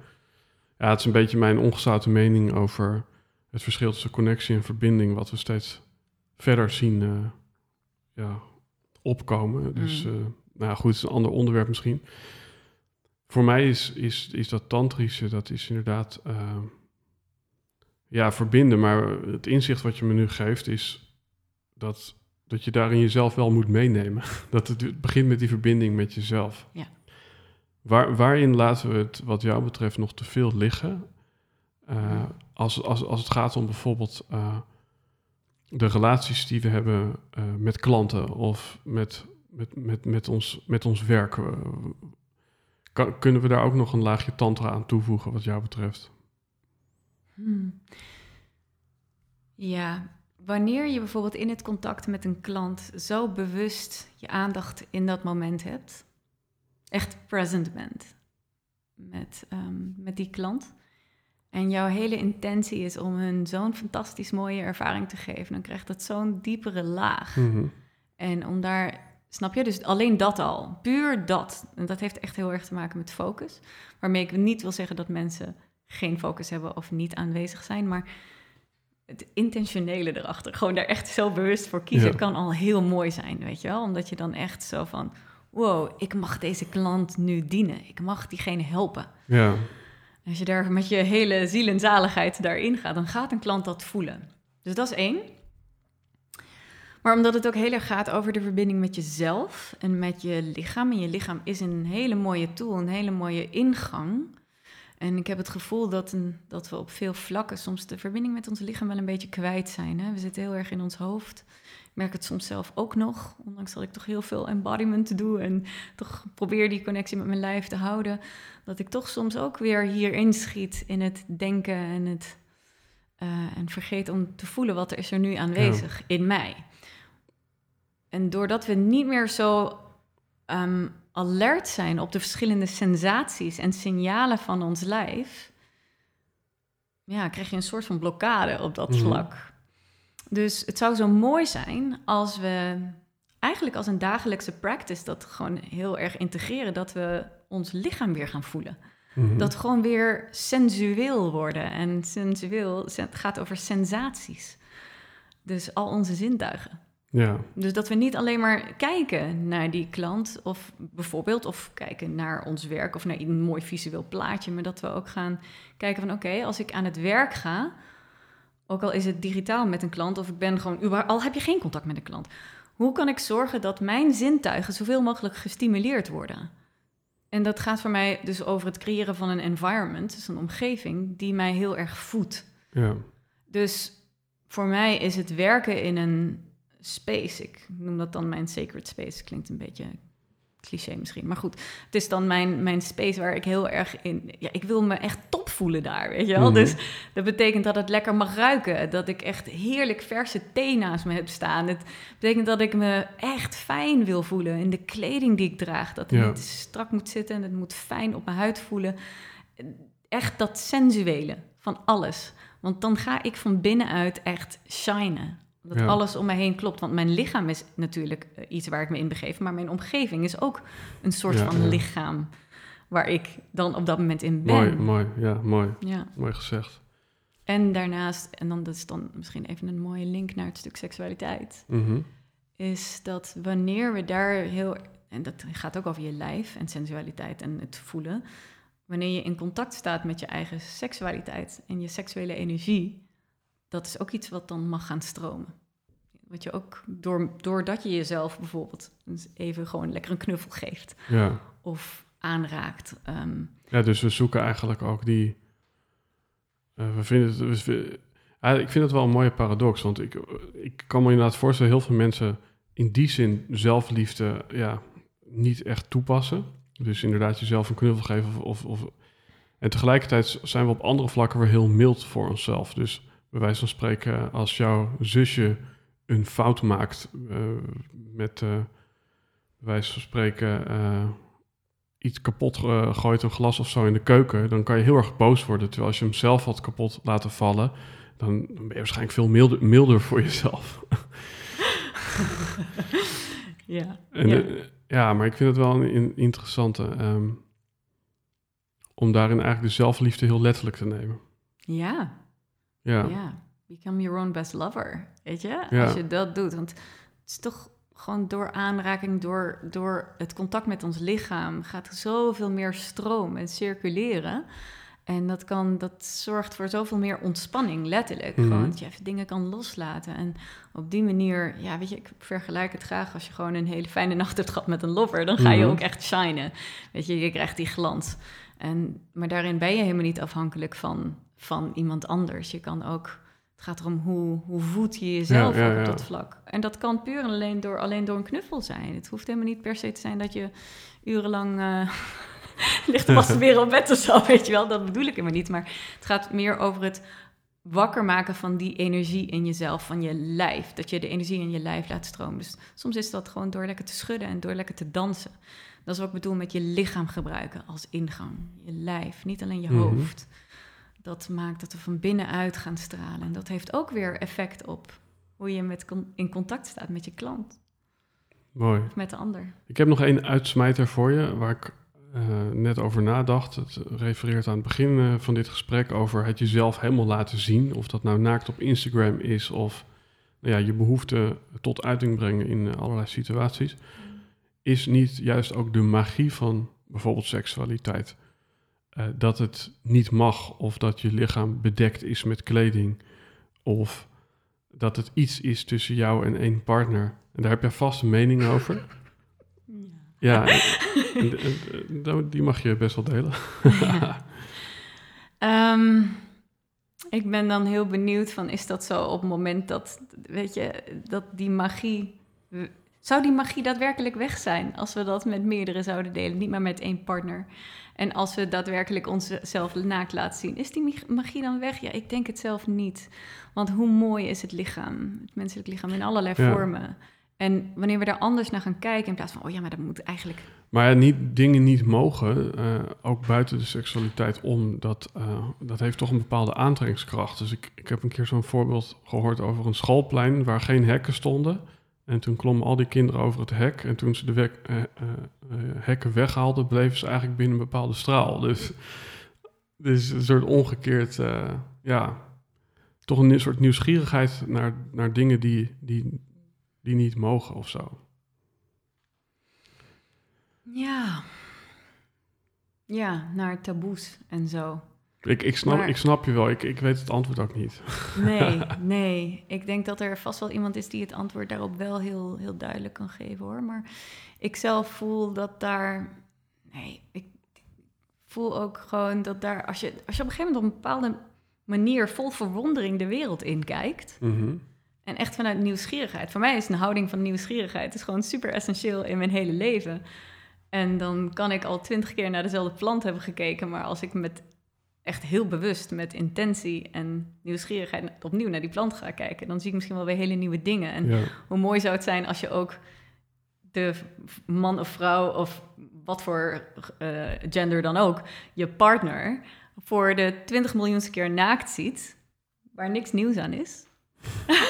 Ja, het is een beetje mijn ongezouten mening over het verschil tussen connectie en verbinding... wat we steeds verder zien eh, ja, opkomen. Dus, Mm. eh, nou ja, goed, het is een ander onderwerp misschien. Voor mij is, is, is dat tantrische, dat is inderdaad eh, ja, verbinden. Maar het inzicht wat je me nu geeft is dat, dat je daarin jezelf wel moet meenemen. Dat het, begint met die verbinding met jezelf. Ja. Waar, waarin laten we het wat jou betreft nog te veel liggen? Eh, als, als, als het gaat om bijvoorbeeld eh, de relaties die we hebben eh, met klanten of met, met, met, met, ons, met ons werk. kan, kunnen we daar ook nog een laagje tantra aan toevoegen wat jou betreft? Hmm. Ja, wanneer je bijvoorbeeld in het contact met een klant zo bewust je aandacht in dat moment hebt, echt present bent met, ehm, met die klant, en jouw hele intentie is om hun zo'n fantastisch mooie ervaring te geven, dan krijgt dat zo'n diepere laag. Mhm. En om daar, snap je, dus alleen dat al, puur dat. En dat heeft echt heel erg te maken met focus. Waarmee ik niet wil zeggen dat mensen geen focus hebben of niet aanwezig zijn, maar het intentionele erachter, gewoon daar echt zo bewust voor kiezen, Ja. kan al heel mooi zijn, weet je wel? Omdat je dan echt zo van, wow, ik mag deze klant nu dienen, ik mag diegene helpen. Ja, Als je daar met je hele ziel en zaligheid daarin gaat, dan gaat een klant dat voelen. Dus dat is één. Maar omdat het ook heel erg gaat over de verbinding met jezelf en met je lichaam. En je lichaam is een hele mooie tool, een hele mooie ingang. En ik heb het gevoel dat, een, dat we op veel vlakken soms de verbinding met ons lichaam wel een beetje kwijt zijn. Hè? We zitten heel erg in ons hoofd. Ik merk het soms zelf ook nog, ondanks dat ik toch heel veel embodiment doe en toch probeer die connectie met mijn lijf te houden, dat ik toch soms ook weer hier inschiet in het denken en het eh, en vergeet om te voelen wat er is er nu aanwezig in mij. En doordat we niet meer zo ehm, alert zijn op de verschillende sensaties en signalen van ons lijf, ja, krijg je een soort van blokkade op dat Mhm. vlak. Dus het zou zo mooi zijn als we eigenlijk als een dagelijkse practice dat gewoon heel erg integreren, dat we ons lichaam weer gaan voelen. Mhm. Dat gewoon weer sensueel worden. En sensueel het gaat over sensaties. Dus al onze zintuigen. Ja, Dus dat we niet alleen maar kijken naar die klant, of bijvoorbeeld, of kijken naar ons werk of naar een mooi visueel plaatje, maar dat we ook gaan kijken van oké, als ik aan het werk ga, ook al is het digitaal met een klant, of ik ben gewoon, al heb je geen contact met een klant, hoe kan ik zorgen dat mijn zintuigen zoveel mogelijk gestimuleerd worden? En dat gaat voor mij dus over het creëren van een environment, dus een omgeving, die mij heel erg voedt. ja, Dus voor mij is het werken in een space, ik noem dat dan mijn sacred space, klinkt een beetje cliché misschien, maar goed, het is dan mijn, mijn space waar ik heel erg in, ja, ik wil me echt top voelen daar, weet je wel. Mhm. Dus dat betekent dat het lekker mag ruiken, dat ik echt heerlijk verse thee naast me heb staan. Het betekent dat ik me echt fijn wil voelen in de kleding die ik draag, dat het Ja. niet strak moet zitten en het moet fijn op mijn huid voelen. Echt dat sensuele van alles. Want dan ga ik van binnenuit echt shinen. Dat Ja. alles om me heen klopt. Want mijn lichaam is natuurlijk eh, iets waar ik me in begeef. Maar mijn omgeving is ook een soort Ja, van ja. lichaam. Waar ik dan op dat moment in ben. mooi, mooi, ja, mooi, Ja. mooi gezegd. En daarnaast, en dan dat is dan misschien even een mooie link naar het stuk seksualiteit. Mhm. Is dat wanneer we daar heel. En dat gaat ook over je lijf en sensualiteit en het voelen. Wanneer je in contact staat met je eigen seksualiteit en je seksuele energie, dat is ook iets wat dan mag gaan stromen. Wat je ook, door, doordat je jezelf bijvoorbeeld even gewoon lekker een knuffel geeft Ja. of aanraakt. ehm, ja, dus we zoeken eigenlijk ook die... eh, we vinden het... we ja, ik vind het wel een mooie paradox, want ik, ik kan me inderdaad voorstellen... heel veel mensen in die zin zelfliefde ja, niet echt toepassen. Dus inderdaad jezelf een knuffel geven of... of, of en tegelijkertijd zijn we op andere vlakken weer heel mild voor onszelf. Dus bij wijze van spreken, als jouw zusje een fout maakt eh, met, eh, bij wijze van spreken, eh, iets kapot gooit, een glas of zo in de keuken, dan kan je heel erg boos worden. Terwijl als je hem zelf had kapot laten vallen, dan dan ben je waarschijnlijk veel milder, milder voor jezelf. ja. En, ja. ja, maar ik vind het wel een, in- interessante ehm, om daarin eigenlijk de zelfliefde heel letterlijk te nemen. ja. Ja, Ja, become your own best lover, weet je? Ja. Als je dat doet, want het is toch gewoon door aanraking, door, door het contact met ons lichaam gaat er zoveel meer stroom en circuleren. En dat, kan, dat zorgt voor zoveel meer ontspanning, letterlijk. Mhm. Gewoon dat je even dingen kan loslaten. En op die manier, ja, weet je, ik vergelijk het graag als je gewoon een hele fijne nacht hebt gehad met een lover. Dan ga je Mhm. ook echt shinen. Weet je, je krijgt die glans. En, maar daarin ben je helemaal niet afhankelijk van, van iemand anders. Je kan ook, het gaat erom hoe, hoe voed je jezelf Ja, op dat vlak. En dat kan puur en alleen door, alleen door een knuffel zijn. Het hoeft helemaal niet per se te zijn dat je urenlang eh ligt te masturberen op bed of zo, weet je wel. Dat bedoel ik helemaal niet. Maar het gaat meer over het wakker maken van die energie in jezelf, van je lijf. Dat je de energie in je lijf laat stromen. Dus soms is dat gewoon door lekker te schudden en door lekker te dansen. Dat is wat ik bedoel met je lichaam gebruiken als ingang. Je lijf, niet alleen je Mhm. hoofd. Dat maakt dat we van binnenuit gaan stralen. En dat heeft ook weer effect op hoe je met in contact staat met je klant mooi. of met de ander. Ik heb nog één uitsmijter voor je, waar ik eh, net over nadacht. Het refereert aan het begin eh, van dit gesprek over het jezelf helemaal laten zien. Of dat nou naakt op Instagram is of nou ja, je behoefte tot uiting brengen in eh, allerlei situaties. Is niet juist ook de magie van bijvoorbeeld seksualiteit? Eh, dat het niet mag of dat je lichaam bedekt is met kleding. Of dat het iets is tussen jou en één partner. En daar heb je vast een mening over. Ja, en- en- en- die mag je best wel delen. Ehm, ik ben dan heel benieuwd van, is dat zo op het moment dat, weet je, dat die magie... Zou die magie daadwerkelijk weg zijn als we dat met meerdere zouden delen, niet maar met één partner? En als we daadwerkelijk onszelf naakt laten zien, is die mag- magie dan weg? Ja, ik denk het zelf niet. Want hoe mooi is het lichaam, het menselijk lichaam in allerlei Ja. vormen. En wanneer we daar anders naar gaan kijken, in plaats van, oh ja, maar dat moet eigenlijk. Maar ja, niet, dingen niet mogen, eh, ook buiten de seksualiteit om, dat, eh, dat heeft toch een bepaalde aantrekkingskracht. Dus ik, ik heb een keer zo'n voorbeeld gehoord over een schoolplein waar geen hekken stonden. En toen klommen al die kinderen over het hek. En toen ze de wek, eh, hekken weghaalden, bleven ze eigenlijk binnen een bepaalde straal. Dus, dus een soort omgekeerd, ja, toch een soort nieuwsgierigheid naar, naar dingen die, die, die niet mogen of zo. Ja. Ja, naar taboes en zo. Ik, ik, snap, ik snap je wel, ik, ik weet het antwoord ook niet. Nee, nee. Ik denk dat er vast wel iemand is die het antwoord daarop wel heel, heel duidelijk kan geven hoor. Maar ik zelf voel dat daar. Nee, ik voel ook gewoon dat daar. Als je, als je op een gegeven moment op een bepaalde manier vol verwondering de wereld inkijkt. Mm en echt vanuit nieuwsgierigheid. Voor mij is een houding van nieuwsgierigheid is gewoon super essentieel in mijn hele leven. En dan kan ik al twintig keer naar dezelfde plant hebben gekeken, maar als ik met echt heel bewust met intentie en nieuwsgierigheid opnieuw naar die plant ga kijken, dan zie ik misschien wel weer hele nieuwe dingen. En hoe mooi zou het zijn als je ook de man of vrouw of wat voor uh, gender dan ook, je partner voor de 20 miljoenste keer naakt ziet, waar niks nieuws aan is.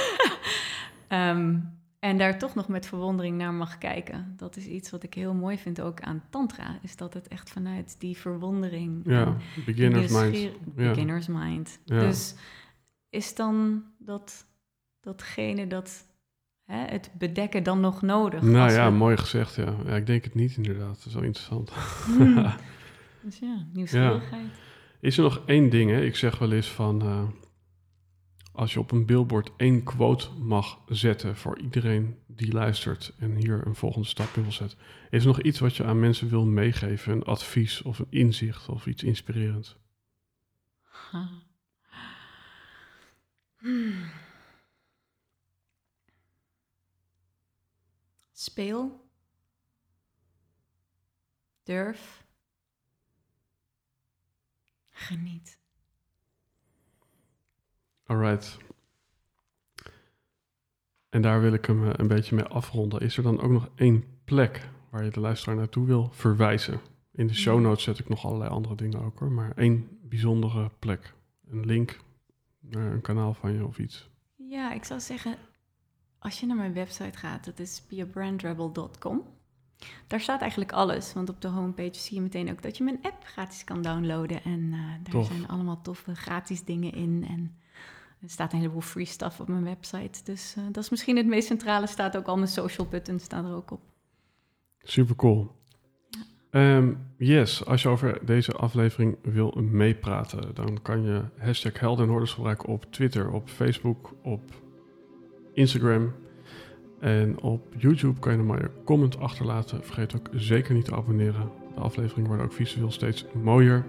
Ehm, en daar toch nog met verwondering naar mag kijken. Dat is iets wat ik heel mooi vind ook aan Tantra. Is dat het echt vanuit die verwondering. Ja, beginner's mind. Beginner's mind. Dus is dan dat, datgene dat. Hè, het bedekken dan nog nodig? Nou ja, mooi gezegd. Ja. ja, ik denk het niet inderdaad. Dat is wel interessant. Hmm. dus ja, nieuwsgierigheid. Is er nog één ding? Hè? Ik zeg wel eens van. Uh, als je op een billboard één quote mag zetten voor iedereen die luistert en hier een volgende stap wil zetten, is er nog iets wat je aan mensen wil meegeven? Een advies of een inzicht of iets inspirerends? Speel. Durf. Geniet. Alright. En daar wil ik hem eh, een beetje mee afronden. Is er dan ook nog één plek waar je de luisteraar naartoe wil verwijzen? In de show notes zet ik nog allerlei andere dingen ook hoor. Maar één bijzondere plek. Een link naar een kanaal van je of iets. Ja, ik zou zeggen, als je naar mijn website gaat, dat is beabrandrebel.com. Daar staat eigenlijk alles, want op de homepage zie je meteen ook dat je mijn app gratis kan downloaden. En uh, daar zijn allemaal toffe gratis dingen in. En er staat een heleboel free stuff op mijn website. Dus uh, dat is misschien het meest centrale. Staat ook al mijn social buttons staan er ook op. Super cool. Um, yes, als je over deze aflevering wil meepraten, dan kan je hashtag Helden en Hordes gebruiken op Twitter, op Facebook, op Instagram. En op YouTube kan je nog maar je comment achterlaten. Vergeet ook zeker niet te abonneren. De aflevering wordt ook visueel steeds mooier.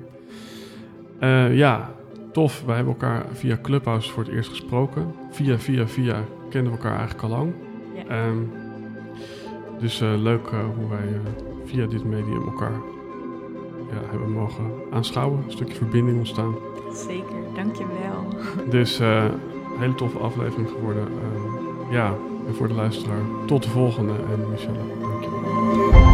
Uh, ja, tof. Wij hebben elkaar via Clubhouse voor het eerst gesproken. Via, via, via kennen we elkaar eigenlijk al lang. Ja. Um, dus uh, leuk uh, hoe wij uh, via dit medium elkaar ja, hebben mogen aanschouwen. Een stukje verbinding ontstaan. Zeker, dankjewel. Dus een hele toffe aflevering geworden. Ehm, ja, en voor de luisteraar, tot de volgende. En Michelle, dankjewel.